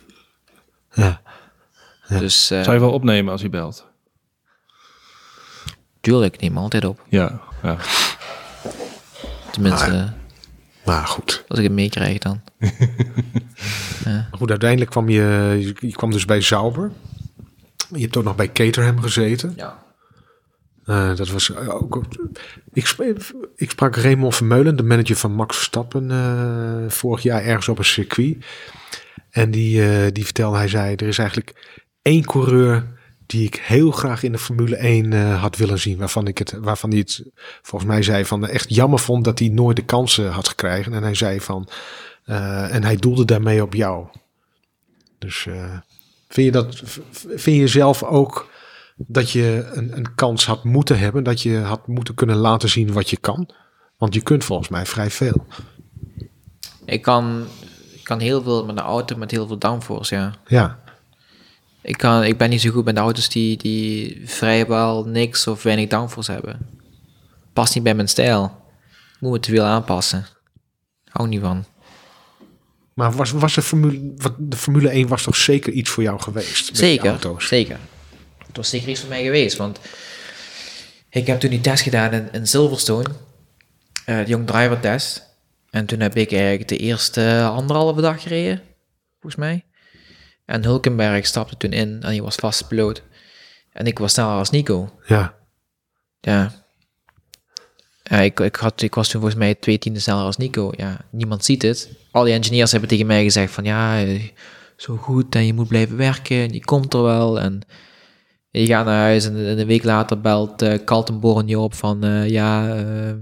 (laughs) ja. Dus, eh zou je wel opnemen als hij belt? tuurlijk, ik neem hem altijd op. Ja, ja. Tenminste, Ah, Maar goed. als ik het meekrijg dan. (laughs) Maar goed, uiteindelijk kwam je, je, kwam dus bij Zauber. Je hebt ook nog bij Caterham gezeten. Ja. Eh, dat was ook. Ik, ik sprak Raymond Vermeulen, de manager van Max Verstappen, eh, vorig jaar ergens op een circuit. En die, eh, die vertelde, hij zei: Er is eigenlijk één coureur die ik heel graag in de Formule 1 eh, had willen zien. Waarvan, ik het, waarvan hij het volgens mij zei van echt jammer vond dat hij nooit de kansen had gekregen. En hij zei van. eh, en hij doelde daarmee op jou. Dus eh, vind je dat, vind je zelf ook dat je een, een kans had moeten hebben, dat je had moeten kunnen laten zien wat je kan? Want je kunt volgens mij vrij veel. Ik kan, ik kan heel veel met een auto met heel veel downforce, ja. Ja, Ik, kan, ik ben niet zo goed met de auto's die, die vrijwel niks of weinig downforce hebben. Past niet bij mijn stijl. Moet me te veel aanpassen. Hou niet van. maar was, was de, Formule, de Formule 1 was toch zeker iets voor jou geweest? Zeker, auto's? zeker. Het was zeker iets voor mij geweest, want ik heb toen die test gedaan in, in Silverstone, eh, de Young Driver test. En toen heb ik eigenlijk de eerste anderhalve dag gereden, volgens mij. En Hulkenberg stapte toen in en hij was vast piloot. En ik was sneller als Nico. Ja, Ja. Ja, ik, ik, had, ik was toen volgens mij twee tienden sneller als Nico. Ja, niemand ziet het. Al die engineers hebben tegen mij gezegd van ja, eh, zo goed en je moet blijven werken en je komt er wel. En je gaat naar huis en, en een week later belt uh, Kaltenborn je op van eh, ja, eh,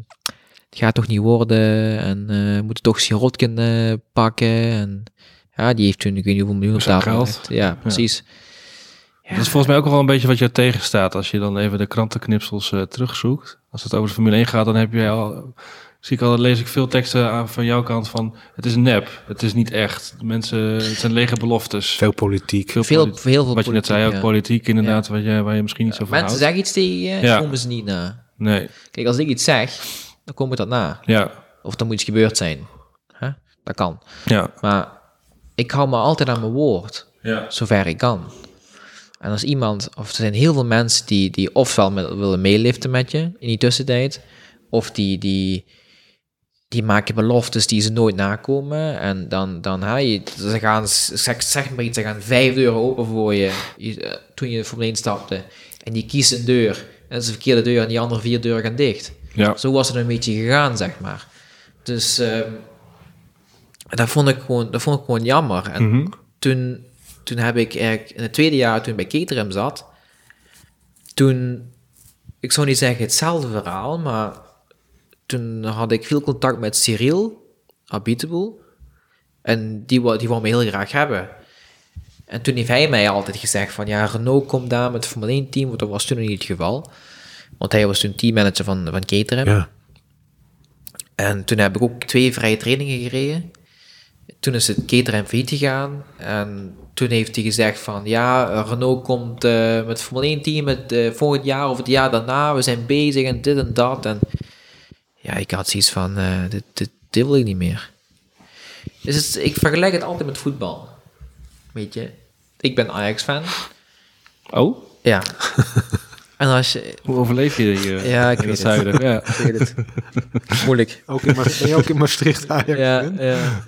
het gaat toch niet worden en eh, we moeten toch Sirotkin eh pakken. En ja, die heeft toen ik weet niet hoeveel miljoen op tafel gelegd. Ja, precies. Ja. Dat is volgens mij ook wel een beetje wat je tegenstaat als je dan even de krantenknipsels eh, terugzoekt. Als het over de Formule 1 gaat, dan heb je al, zie ik al, lees ik veel teksten aan van jouw kant van het is nep, het is niet echt. Mensen, het zijn lege beloftes. veel politiek. Veel Veel, veel wat je net zei, ook politiek, ja. politiek inderdaad, waar, je, waar je misschien niet zo van Mensen houdt. zeggen iets tegen je, Ja. komen ze niet na. Nee, Kijk, als ik iets zeg, dan komt het dat na. ja, Of dan moet iets gebeurd zijn. Hè? Dat kan. ja, Maar ik hou me altijd aan mijn woord, ja. zover ik kan. En als iemand, of er zijn heel veel mensen die, die ofwel met, willen meeliften met je in die tussentijd, of die, die, die maken beloftes die ze nooit nakomen. En dan, dan ha, je, ze gaan, zeg, zeg maar iets, ze gaan vijf deuren open voor je, je, eh, toen je voor stapte. En die kiest een deur, en dat is een verkeerde deur, en die andere vier deuren gaan dicht. ja. Zo was het een beetje gegaan, zeg maar. Dus dat, vond ik gewoon, dat vond ik gewoon jammer. En Mhm. toen, toen heb ik eigenlijk in het tweede jaar, toen ik bij Caterham zat, toen, ik zou niet zeggen hetzelfde verhaal, maar toen had ik veel contact met Cyril, Habitable, en die, die wou me heel graag hebben. En toen heeft hij mij altijd gezegd van, ja, Renault komt daar met het Formule 1 team, want dat was toen nog niet het geval. Want hij was toen teammanager van, van Caterham. Ja. En toen heb ik ook twee vrije trainingen gereden. Toen is het Caterham failliet gegaan. En toen heeft hij gezegd van... Ja, Renault komt eh, met Formule 1 team het, eh, volgend jaar of het jaar daarna. We zijn bezig en dit en dat. En ja, ik had zoiets van... eh, dit, dit, dit wil ik niet meer. Dus het, ik vergelijk het altijd met voetbal. Weet je? Ik ben Ajax-fan. Oh, Ja. (laughs) en als je... hoe overleef je hier eh, Ja, ik in weet het het. zuiden? Ja. Ik weet het. Moeilijk. Ook in, Ma- ben je ook in Maastricht Ajax? Ja, ja.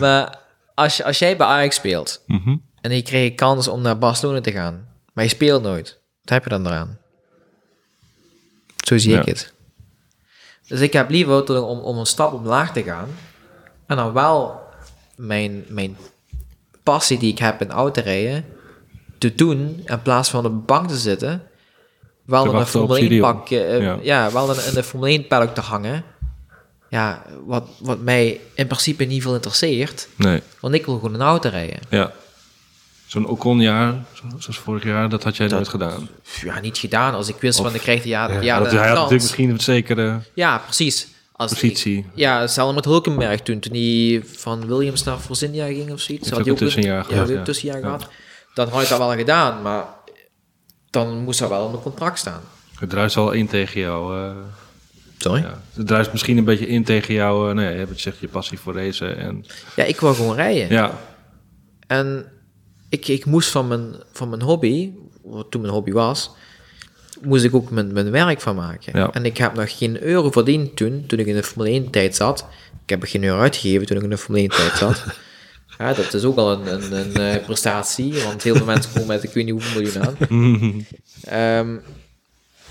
maar als, je- als jij bij Ajax speelt Mhm. en je krijgt kans om naar Barcelona te gaan, maar je speelt nooit, wat heb je dan eraan? Zo zie ik het. Dus ik heb liever om, om een stap omlaag te gaan en dan wel mijn, mijn passie die ik heb in autorijden te doen in plaats van op de bank te zitten. Wel Te een Formule 1 video. pak, eh, Ja. ja. wel in, in de Formule 1 paddock te hangen. Ja, wat, wat mij in principe niet veel interesseert, Nee, want ik wil gewoon een auto rijden. ja. Zo'n Ocon-jaar, zo- zoals vorig jaar, dat had jij nooit gedaan. Ja, niet gedaan. Als ik wist van ik krijg de ja, ja, Ja, dat, de hij had natuurlijk misschien een zekere Ja, precies. Als positie. ik- ja, hetzelfde met Hulkenberg toen, toen hij van Williams naar Virginia ging of zoiets. Heeft Had ook een tussenjaar ja, gehad, ook ja. een tussenjaar Ja. gehad. Dan had je dat wel gedaan, maar dan moest er wel onder contract staan. Het druist al in tegen jou. eh, Sorry? Ja, ja. Het druist misschien een beetje in tegen jou. eh, nou ja, je hebt gezegd je passie voor racen. En, ik wil gewoon rijden. ja, En ik, ik moest van mijn, van mijn hobby, wat toen mijn hobby was, moest ik ook mijn, mijn werk van maken. Ja. En ik heb nog geen euro verdiend toen, toen ik in de Formule 1 tijd zat. Ik heb er geen euro uitgegeven toen ik in de Formule 1 tijd zat. (laughs) Ja, dat is ook al een, een, een eh, prestatie, want heel veel mensen komen met ik weet niet hoeveel miljoen aan. (laughs) Ehm,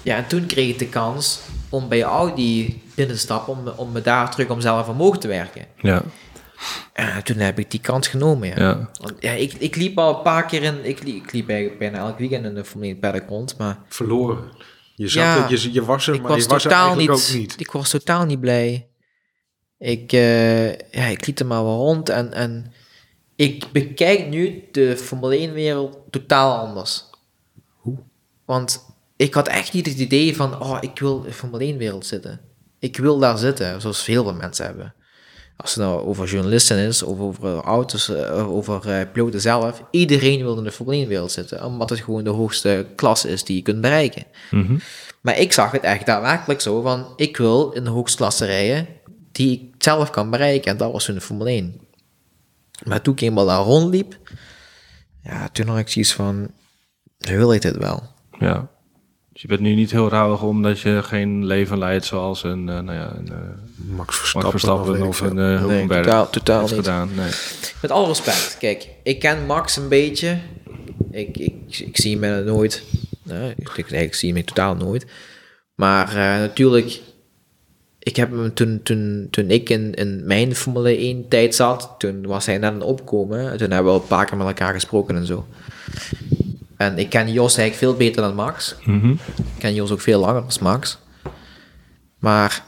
ja, en toen kreeg ik de kans om bij Audi binnen te stappen, om, om me daar terug om zelf omhoog te werken. ja, En toen heb ik die kans genomen, ja. ja. Want, ja, ik, ik liep al een paar keer in, ik, liep, ik liep bij- bijna elk weekend in de Formule 1 paddock rond, maar Verloren. Je, zat Ja, er, je, je was er, maar was je was er eigenlijk niet, ook niet. ik was totaal niet blij. Ik, eh, ja, ik liep er maar wel rond en, en ik bekijk nu de Formule 1 wereld totaal anders. Hoe? Want ik had echt niet het idee van, oh, ik wil in de Formule 1 wereld zitten. Ik wil daar zitten, zoals veel mensen hebben. Als het nou over journalisten is, of over auto's, eh, over eh, piloten zelf. Iedereen wil in de Formule 1 wereld zitten, omdat het gewoon de hoogste klasse is die je kunt bereiken. Mhm. Maar ik zag het echt daadwerkelijk zo van, ik wil in de hoogste klasse rijden die ik zelf kan bereiken. En dat was toen de Formule 1. Maar toen ik eenmaal daar rondliep, ja, toen had ik zoiets van, wil ik dit wel? ja. Dus je bent nu niet heel rauwig omdat je geen leven leidt zoals een, eh, nou ja, een eh, Max Max Verstappen, of een uh, Hulkenberg totaal- niet. gedaan. Nee. Met alle respect, kijk, ik ken Max een beetje. Ik, ik, ik zie hem nooit. Nee, ik, ik, nee, ik zie hem totaal nooit. Maar eh, natuurlijk, ik heb hem toen, toen, toen ik in, in mijn Formule 1 tijd zat, toen was hij net aan het opkomen. Toen hebben we al een paar keer met elkaar gesproken en zo. En ik ken Jos eigenlijk veel beter dan Max. Mhm. Ik ken Jos ook veel langer als Max. Maar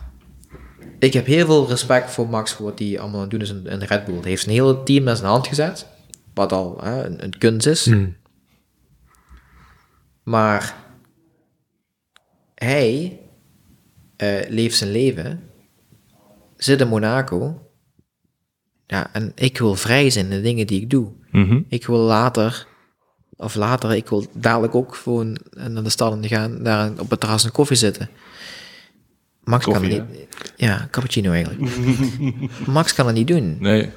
ik heb heel veel respect voor Max voor wat hij allemaal aan het doen is in, in Red Bull. Hij heeft een hele team in zijn hand gezet. Wat al hè, een, een kunst is. Hmm. Maar hij leeft zijn leven. Zit in Monaco. Ja, en ik wil vrij zijn in de dingen die ik doe. Mhm. Ik wil later, of later, ik wil dadelijk ook gewoon naar de stad gaan, daar op het terras een koffie zitten. Max Koffie, kan het niet. Ja, cappuccino eigenlijk. (laughs) Max kan het niet doen. Nee.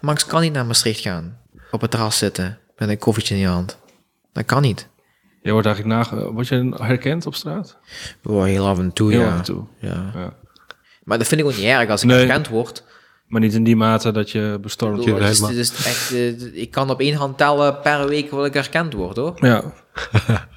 Max kan niet naar Maastricht gaan, op het terras zitten met een koffietje in je hand. Dat kan niet. Je wordt eigenlijk nage... Word je herkend op straat? Oh, heel af en toe, Heel ja. af en toe. ja. Ja. Maar dat vind ik ook niet erg als ik Nee. herkend word. Maar niet in die mate dat je bestormd wordt. het is echt, eh, ik kan op één hand tellen per week wat ik herkend word, hoor. Ja.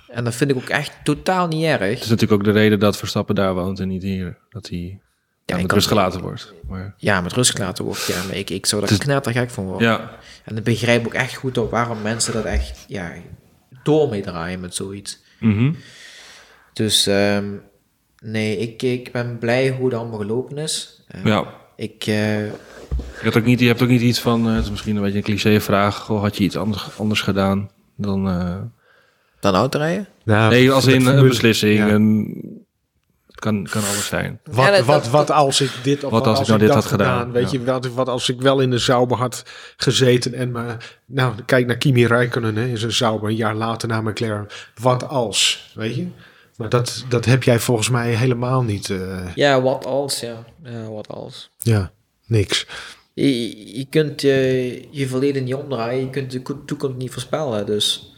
En dat vind ik ook echt totaal niet erg. Het is natuurlijk ook de reden dat Verstappen daar woont en niet hier. Dat hij Ja, met rust gelaten wordt. Maar, Ja, met rust gelaten wordt. Ja, maar ik, ik zou daar is- knettergek van worden. ja. En ik begrijp ook echt goed ook waarom mensen dat echt ja, door meedraaien met zoiets. Mhm. Dus ehm, nee, ik, ik ben blij hoe het allemaal gelopen is. Eh, ja. Ik, eh, Je, hebt ook niet, je hebt ook niet iets van, eh, het is misschien een beetje een cliché vraag, goh, had je iets anders, anders gedaan dan... eh, dan autorijden? Nou, nee, als in een beslissing. ja. Een, kan, kan alles zijn. Wat, Ja, wat, wat als ik dit of Wat als ik nou dit dat had gedaan, Weet ja. je, wat, wat als ik wel in de Sauber had gezeten en me... Nou, kijk naar Kimi Räikkönen, hè, is een Sauber, een jaar later naar McLaren. Wat als, weet je? Maar dat, dat heb jij volgens mij helemaal niet. eh, Ja, wat als, ja. Ja, wat als. ja, niks. Je, je kunt je, je verleden niet omdraaien, je kunt de ko- toekomst niet voorspellen. Dus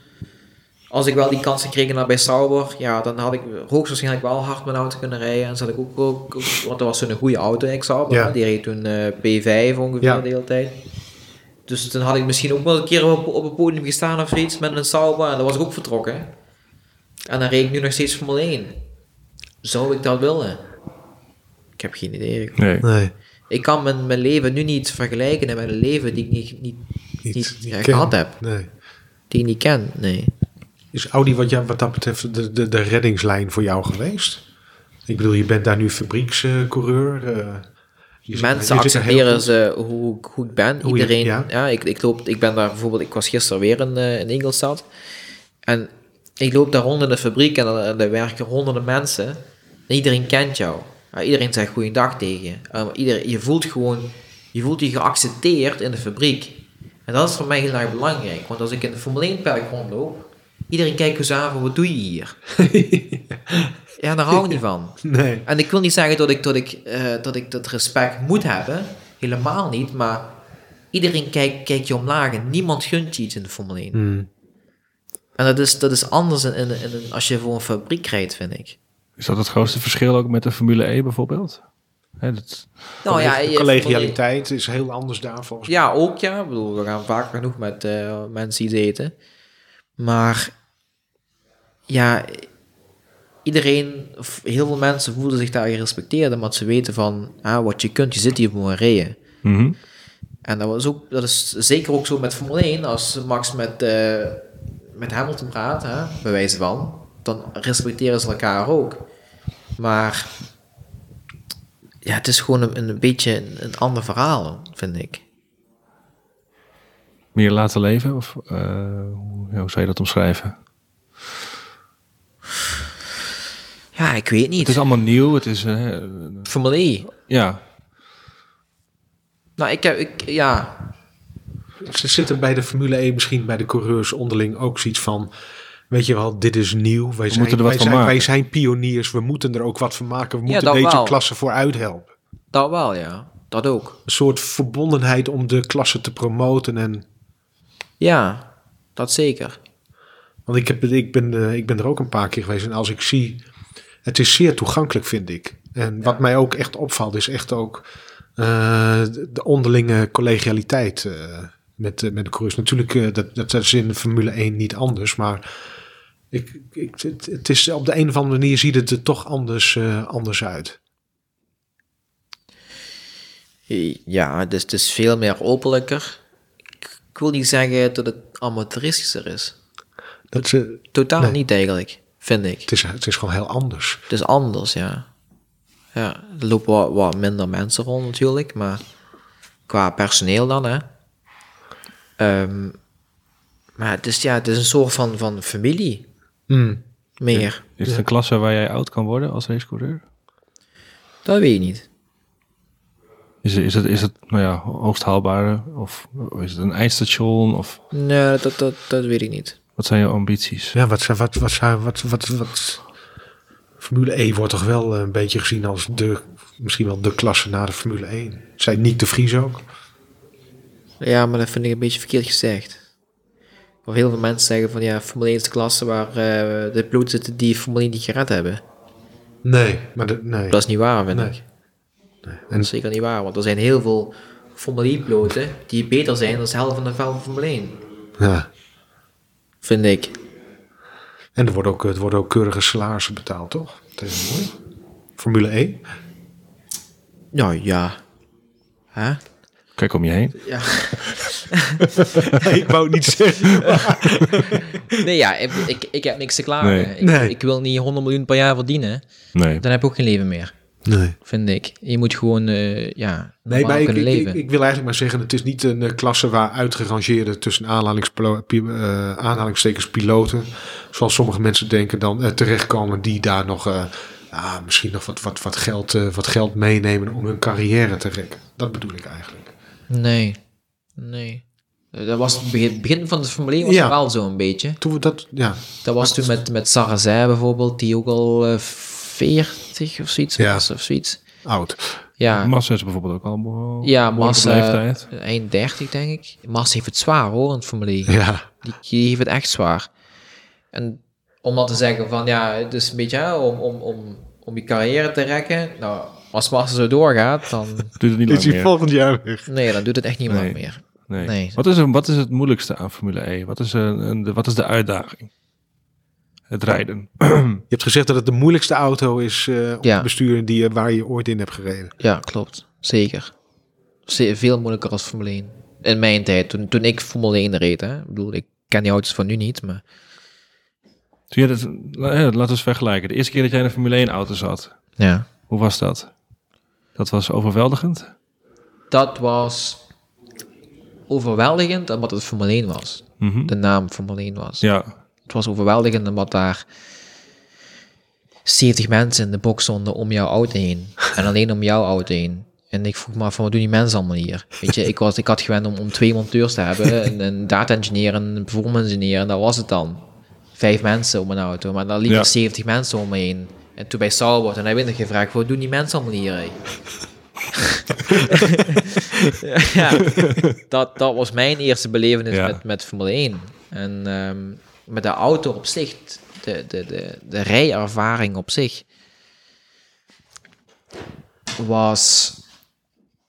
als ik wel die kans gekregen had bij Sauber, ja, dan had ik hoogstwaarschijnlijk wel hard mijn auto kunnen rijden. En zat ik ook, ook ook- want dat was zo'n goede auto, ik Sauber. Ja. Die reed toen eh, P5 ongeveer Ja. de hele tijd. Dus dan had ik misschien ook wel een keer op, op het podium gestaan of zoiets met een Sauber. En dan was ik ook vertrokken. En dan reed ik nu nog steeds Formule 1. Zou ik dat willen? Ik heb geen idee. Nee. Nee. Ik kan mijn, mijn leven nu niet vergelijken met mijn leven die ik niet, niet niet, niet gehad heb. Nee. Die ik niet ken, nee. Is Audi wat, jou, wat dat betreft de, de, de reddingslijn voor jou geweest? Ik bedoel, je bent daar nu fabriekscoureur. eh, Mensen zit er accepteren ze hoe, hoe ik ben. Hoe je- Iedereen, ja. ja. ik, ik, loop, ik ben daar bijvoorbeeld, ik was gisteren weer in, in Ingolstadt. En ik loop daar rond in de fabriek en er, en er werken honderden mensen. En iedereen kent jou. Ja, iedereen zegt goeiedag tegen je. Iedereen, je voelt gewoon, je voelt je geaccepteerd in de fabriek. En dat is voor mij heel erg belangrijk. Want als ik in de Formule 1 park rondloop, iedereen kijkt eens aan van, wat doe je hier? (laughs) ja, daar hou ik niet van. (laughs) Nee. En ik wil niet zeggen dat ik, dat ik, eh, dat, ik dat respect moet hebben. Helemaal niet. Maar iedereen kijkt, kijkt je omlaag en niemand gunt je iets in de Formule 1. Hmm. En dat is, dat is anders in, in, in, een- als je voor een fabriek rijdt, vind ik. Is dat het grootste verschil ook met de Formule E bijvoorbeeld? Hè, dat, Nou ja, de je- collegialiteit is heel anders daar volgens mij. Ja, ook ja. Ik bedoel, we gaan vaak genoeg met eh, mensen iets eten. Maar ja, iedereen, of heel veel mensen voelen zich daar gerespecteerd, omdat ze weten van ah, wat je kunt, je zit hier voor een rijden. Mhm. En dat, was ook, dat is zeker ook zo met Formule 1. Als Max met, eh, met Hamilton praat, hè, bij wijze van, dan respecteren ze elkaar ook. Maar ja, het is gewoon een, een beetje een, een ander verhaal, vind ik. Meer laten leven? Of eh, hoe, ja, hoe zou je dat omschrijven? Ja, ik weet Het niet. is allemaal nieuw. Het is, eh, Formule E. ja, Nou, ik heb, ik, ja, Ze zitten bij de Formule 1 misschien bij de coureurs onderling ook zoiets van... Weet je wel, dit is nieuw. Wij zijn, moeten er wat wij van zijn, maken. wij zijn pioniers. We moeten er ook wat van maken. We Ja, moeten dat deze wel. klasse vooruit helpen. dat wel, ja. Dat ook. Een soort verbondenheid om de klasse te promoten. En, Ja, dat zeker. want ik, heb, ik, ben, eh, ik ben er ook een paar keer geweest. En als ik zie... Het is zeer toegankelijk, vind ik. En wat mij ook echt opvalt, is echt ook... eh, de- de onderlinge collegialiteit eh, met, met de coureurs. Natuurlijk, dat, dat is in de Formule 1 niet anders, maar ik, ik, het, het is op de een of andere manier ziet het er toch anders, anders uit. Ja, dus het is veel meer openlijker. Ik, wil niet zeggen dat het amateuristischer is. Dat ze, Totaal Nee. niet eigenlijk, vind ik. het, is, het is gewoon heel anders. Het is anders, ja. Ja, er lopen wat, wat minder mensen rond natuurlijk, maar qua personeel dan, hè. Ehm, maar het is, ja, het is een soort van, van familie, Hmm. meer. is het een klasse waar jij oud kan worden als racecoureur? Dat weet ik niet. Is, het- is het, is het nou ja, hoogst haalbare? Of is het een eindstation? Of Nee, dat, dat, dat weet ik niet. wat zijn je ambities? Ja, wat, wat, wat, wat, wat, wat, wat, Formule E wordt toch wel een beetje gezien als de, misschien wel de klasse na de Formule 1. Zijn niet de Vries ook? Ja, maar dat vind ik een beetje verkeerd gezegd. Of heel veel mensen zeggen van ja, Formule 1 is de klasse waar eh, de piloten zitten die Formule 1 niet gered hebben. Nee, maar de, nee. Dat is niet waar, vind Nee. ik. En- Dat is zeker niet waar, want er zijn heel veel Formule 1 piloten die beter zijn dan de helft van de veld van Formule 1. ja. Vind ik. En er worden ook, er worden ook keurige salarissen betaald, toch? Tegenwoordig. Formule E. Nou ja. Hè? Kijk om je heen. Ja. (laughs) Nee, ik wou het niet zeggen. (laughs) Nee, ja, ik, ik, ik heb niks te klagen. Nee. Ik, Nee. ik wil niet 100 miljoen per jaar verdienen. Nee. Dan heb je ook geen leven meer, Nee. vind ik. Je moet gewoon, eh, ja, Nee, maar ik, kunnen ik, leven. ik, ik wil eigenlijk maar zeggen, het is niet een eh, klasse waar uitgerangeerde tussen eh, aanhalingstekens piloten, zoals sommige mensen denken, dan terechtkomen die daar nog eh, ja, misschien nog wat, wat, wat, geld, eh, wat geld meenemen om hun carrière te rekken. Dat bedoel ik eigenlijk. Nee, nee. Dat was het begin, begin van de Formule 1 was Ja. het wel zo een beetje. Toen we dat, ja, Dat was toen met, met Sarrazin bijvoorbeeld, die ook al eh 40 of zoiets Ja. was of zoiets. oud. Ja, Massa is bijvoorbeeld ook al behoorlijk ja Massa, leeftijd. eind 30 denk ik. Massa heeft het zwaar hoor, in het Formule 1. Ja, Die, die heeft het echt zwaar. En om dan te zeggen van ja, het is een beetje hè, om, om, om, om je carrière te rekken. Nou, als Massa zo doorgaat, dan... (laughs) Doet het niet is lang hij meer. volgend jaar weg. Nee, dan doet het echt niet Nee. lang meer. Nee. Nee. Wat, is, wat is het moeilijkste aan Formule E? Wat is, een, een- de, wat is de uitdaging? Het rijden. (clears throat) Je hebt gezegd dat het de moeilijkste auto is eh om Ja. te besturen die, je- waar je ooit in hebt gereden. Ja, klopt. Zeker. Ze- Veel moeilijker als Formule 1. In mijn tijd, toen, toen ik Formule 1 reed. Hè. Ik bedoel, ik ken die auto's van nu niet, maar... Toen je dat, ja, laten we eens vergelijken. De eerste keer dat jij in een Formule 1 auto zat, Ja. hoe was dat? Dat was overweldigend? Dat was overweldigend omdat het Formule 1 was. Mhm. De naam Formule 1 was. Ja, Het was overweldigend omdat daar 70 mensen in de box stonden om jouw auto heen. En alleen om jouw auto heen. En ik vroeg me af van, wat doen die mensen allemaal hier? Weet je, ik, was, ik had gewend om, om twee monteurs te hebben. Een, een data-engineer en een performance-engineer. En dat was het dan. Vijf mensen om een auto. Maar dan liepen Ja. er 70 mensen om me heen. En toen bij Starboard, en hij werd ik gevraagd, wat doen die mensen allemaal hier? (laughs) ja, dat, dat was mijn eerste belevenis Ja. met, met Formule 1. En ehm, met de auto op zich, de, de, de, de rijervaring op zich, was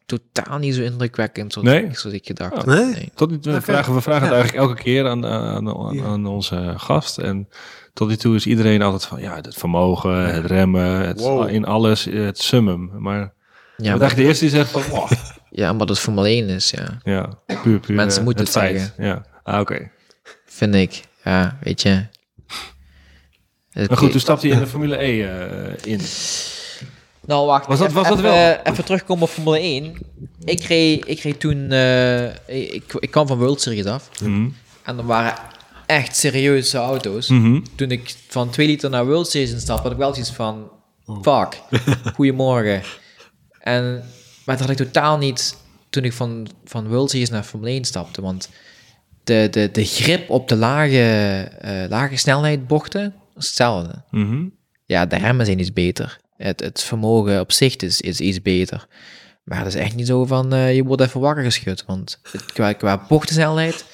totaal niet zo indrukwekkend zoals, Nee? ik, zoals ik gedacht Oh. had. Nee? tot nu toe we vragen we vragen het eigenlijk elke keer aan, aan, aan, aan onze gast. En tot nu toe is iedereen altijd van, ja, het vermogen, het remmen, het, Wow. in alles, het summum. Maar Ja, maar, eigenlijk de eerste die zegt van, oh, ja, omdat het Formule 1 is, ja. ja, puur, puur Mensen eh, moeten het het feit. zeggen. Ja, ah, oké. Vind ik. Ja, weet je. Het- Maar goed, toen stapte je in de Formule E eh, in. Nou, wacht. Was dat- even, was dat even, wel? Even terugkomen op Formule 1. Ik reed, ik reed toen... eh, ik, ik kwam van World Series af. Mhm. En er waren echt serieuze auto's. Mhm. Toen ik van 2 liter naar World Series instapte, had ik wel iets van... Fuck, (laughs) goedemorgen. En, maar dat had ik totaal niet toen ik van, van World Series naar Formule 1 stapte. Want de, de, de grip op de lage, eh, lage snelheid bochten was hetzelfde. Mhm. Ja, de remmen zijn iets beter. Het, het vermogen op zich is, is iets beter. Maar het is echt niet zo van, eh, je wordt even wakker geschud. Want het, qua, qua bochtensnelheid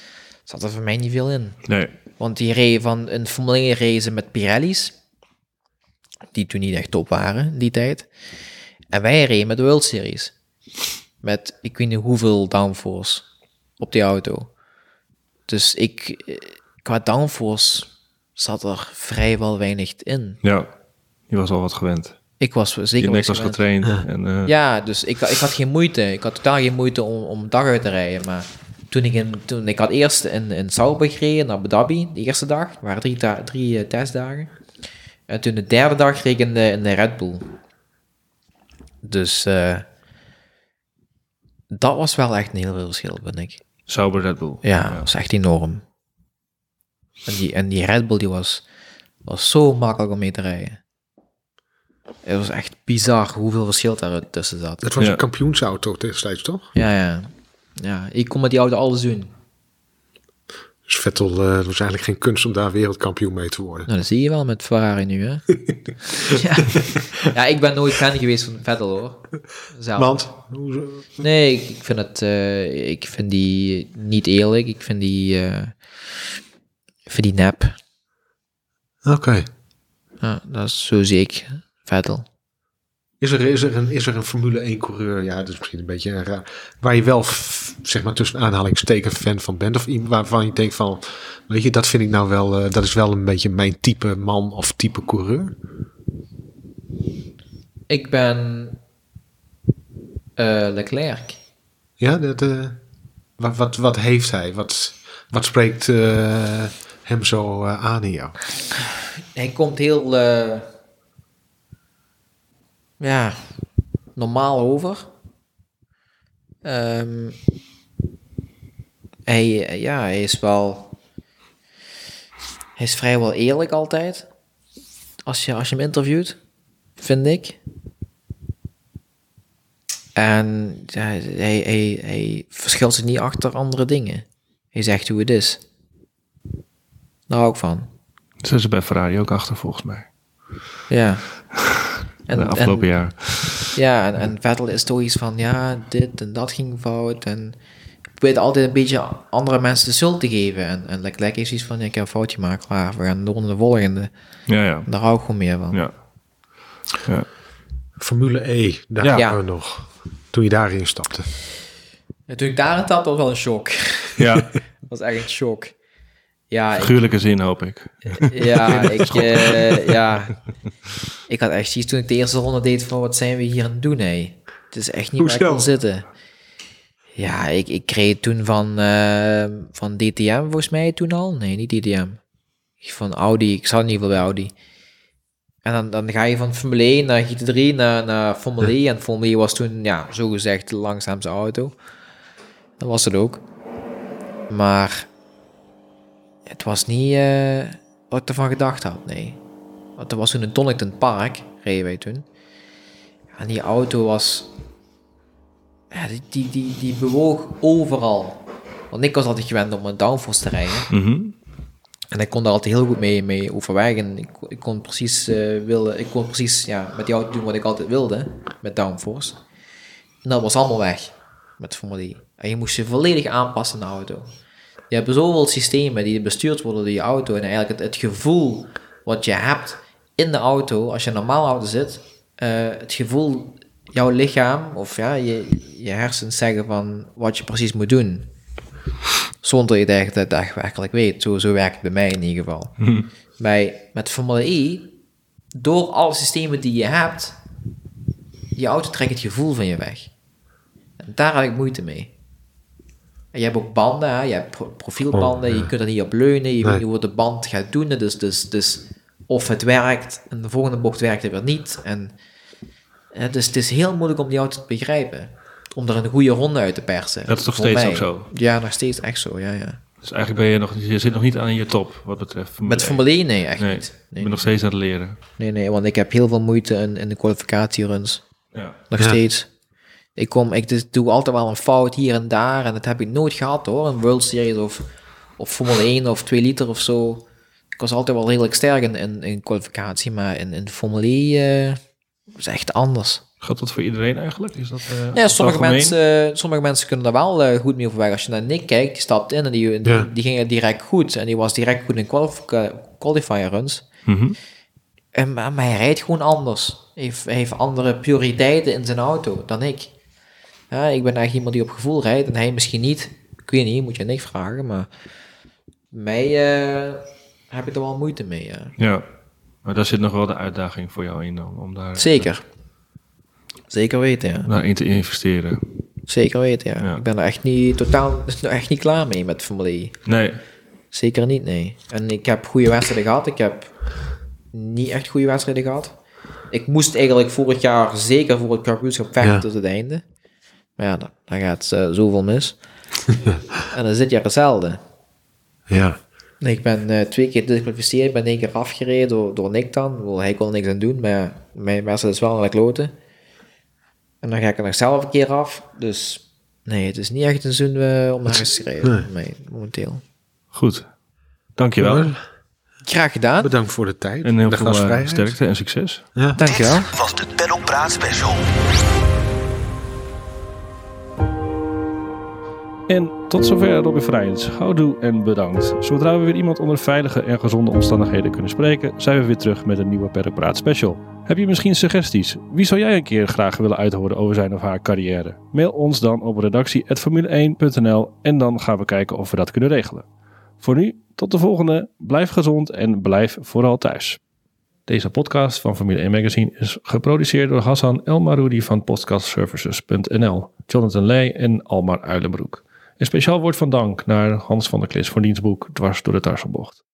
zat er voor mij niet veel in. Nee. Want die reed van een Formule 1 race met Pirelli's. Die toen niet echt top waren, in die tijd. En wij reden met de World Series. Met, ik weet niet hoeveel downforce op die auto. Dus ik, eh, qua downforce zat er vrijwel weinig in. Ja, je was al wat gewend. Ik was zeker Je nek was gewend. getraind. En, eh, Ja, dus ik, ik had geen moeite. Ik had totaal geen moeite om, om dag uit te rijden. Maar toen ik, in, toen ik had eerst in, in Sauber gereden naar Abu Dhabi, de eerste dag. Er waren drie, drie eh, testdagen. En toen de derde dag reed ik in de, in de Red Bull. Dus eh, dat was wel echt een heel veel verschil, vind ik. Sauber Red Bull. Ja, dat was echt enorm. En die, en die Red Bull die was, was zo makkelijk om mee te rijden. Het was echt bizar hoeveel verschil daar tussen zat. Dat was Ja. een kampioensauto destijds, toch? Ja, ja. Ja, ik kon met die auto alles doen. Dus Vettel het was eigenlijk geen kunst om daar wereldkampioen mee te worden. Nou, dat zie je wel met Ferrari nu, hè? (laughs) ja. ja, ik ben nooit fan geweest van Vettel, hoor. Zelf. Want? Nee, ik, ik vind het... eh, ik vind die niet eerlijk. Ik vind die... eh, ik vind die nep. Oké. Ja, dat is zo zie ik Vettel. Is er, is, er een, is er een Formule 1 coureur, ja, dat is misschien een beetje raar, waar je wel, zeg maar tussen aanhalingstekens fan van bent, of iemand waarvan je denkt van, weet je, dat vind ik nou wel, eh, dat is wel een beetje mijn type man of type coureur? Ik ben eh, Leclerc. Ja, dat, wat, wat, wat heeft hij? Wat, wat spreekt eh, hem zo aan in jou? Hij komt heel... ja, normaal over. Ehm, hij, ja, hij is wel... Hij is vrijwel eerlijk altijd. Als je, als je hem interviewt, vind ik. En ja, hij, hij, hij verschilt zich niet achter andere dingen. Hij zegt hoe het is. Daar hou ik van. Zijn ze bij Ferrari ook achter, volgens mij. Ja. En, de afgelopen en, jaar. Ja, en, en Vettel is toch iets van, ja, dit en dat ging fout. En ik weet altijd een beetje andere mensen de schuld te geven. En, en Leclerc heeft iets van, ja, ik heb een foutje gemaakt. Klaar, we gaan door naar de volgende. Ja, ja. Daar hou ik gewoon meer van. Ja. ja. Formule E, daar Ja. waren we nog, toen je daarin stapte. Ja, toen ik daarin zat, was wel een shock. ja. Dat (laughs) was echt een shock. Ja, ik, Figuurlijke zin, hoop ik. (laughs) ja, (laughs) ik, eh, ja, (laughs) ik had echt zoiets toen ik de eerste ronde deed van, wat zijn we hier aan het doen, hé? Het is echt niet waar ik wil zitten. Ja, ik, ik kreeg toen van, eh, van DTM volgens mij toen al. Nee, niet DTM. Van Audi. Ik zat in ieder geval bij Audi. En dan, dan ga je van Formule 1 naar GT3 naar, naar Formule E. En Formule E was toen, ja, zogezegd de langzaamste auto. Dat was het ook. Maar het was niet eh, wat ik ervan gedacht had, nee. Want er was toen een Donington Park, reden wij toen. En die auto was... Ja, die, die, die, die bewoog overal. Want ik was altijd gewend om een downforce te rijden. Mhm. En ik kon daar altijd heel goed mee, mee overweg. En ik, ik kon precies, wilde, ik kon precies ja, met die auto doen wat ik altijd wilde. Met downforce. En dat was allemaal weg. Met Formule E. En je moest je volledig aanpassen aan de auto. Je hebt zoveel systemen die bestuurd worden door je auto. En eigenlijk het, het gevoel wat je hebt in de auto, als je in een normaal auto zit, eh, het gevoel, jouw lichaam of ja, je, je hersens zeggen van wat je precies moet doen. Zonder je dat het daadwerkelijk weet. Zo, zo werkt het bij mij in ieder geval. Bij, met Formule E, door alle systemen die je hebt, je auto trekt het gevoel van je weg. En daar heb ik moeite mee. En je hebt ook banden, hè? je hebt pro- profielbanden, Oh, ja. je kunt er niet op leunen, je weet niet hoe de band gaat doen. Dus, dus, dus of het werkt en de volgende bocht werkt het weer niet. En, eh, dus het is heel moeilijk om die auto te begrijpen. Om er een goede ronde uit te persen. Dat is nog steeds mij. ook zo? Ja, nog steeds echt zo, ja, ja. Dus eigenlijk ben je nog, je zit nog niet aan je top wat betreft Formule Met 1. Formule 1, nee, echt Nee, niet. Nee, bent nog steeds aan het leren. nee, nee, want ik heb heel veel moeite in, in de kwalificatieruns. Ja. Nog Ja. steeds. Ik, kom, ik dus doe altijd wel een fout hier en daar. En dat heb ik nooit gehad hoor. Een World Series of, of Formule 1 of 2 liter of zo. Ik was altijd wel redelijk sterk in, in, in kwalificatie. Maar in, in Formule E eh, is echt anders. Gaat dat voor iedereen eigenlijk? Is dat, eh, Ja, sommige mensen, eh, sommige mensen kunnen er wel eh, goed mee overweg. Als je naar Nick kijkt, die stapt in en die, die, Ja. die ging direct goed. En die was direct goed in qualif- qualifier runs. Mhm. En, maar, maar hij rijdt gewoon anders. Hij heeft, hij heeft andere prioriteiten in zijn auto dan ik. Ja, ik ben echt iemand die op gevoel rijdt en hij misschien niet. Ik weet niet, moet je niks vragen, maar mij eh, heb ik er wel moeite mee. Ja. Ja, maar daar zit nog wel de uitdaging voor jou in dan, om daar Zeker. Zeker weten, ja. daarin te investeren. Zeker weten, ja. Ja. Ik ben er echt niet, totaal (laughs) echt niet klaar mee met Formule E. Nee, Zeker niet, nee. En ik heb goede wedstrijden gehad. Ik heb niet echt goede wedstrijden gehad. Ik moest eigenlijk vorig jaar zeker voor het kampioenschap vechten Ja. tot het einde. Maar ja, dan, dan gaat eh, zoveel mis. (laughs) en dan zit je er hetzelfde. Ja. Ik ben eh, twee keer gedisqualificeerd. Ik ben één keer afgereden door, door Nick dan. Bedoel, Hij kon er niks aan doen, maar mijn wedstrijd is wel naar de kloten. En dan ga ik er nog zelf een keer af. Dus nee, het is niet echt een zin eh, om naar huis te rijden. Nee. Momenteel. goed. Dankjewel. Ja, Graag gedaan. Bedankt voor de tijd. En heel de veel gastvrijheid. sterkte en succes. Ja. Dankjewel. Dit was de Praat Special. En tot zover Robin Vrijens. Houdoe en bedankt. Zodra we weer iemand onder veilige en gezonde omstandigheden kunnen spreken, zijn we weer terug met een nieuwe Perk Praat special. Heb je misschien suggesties? Wie zou jij een keer graag willen uithoren over zijn of haar carrière? Mail ons dan op redactie.formule1.nl en dan gaan we kijken of we dat kunnen regelen. Voor nu, tot de volgende. Blijf gezond en blijf vooral thuis. Deze podcast van Formule 1 Magazine is geproduceerd door Hassan El Maroudi van podcastservices.nl, Jonathan Leij en Almar Uilenbroek. Een speciaal woord van dank naar Hans van der Klis voor diens boek Dwars door de Tarselbocht.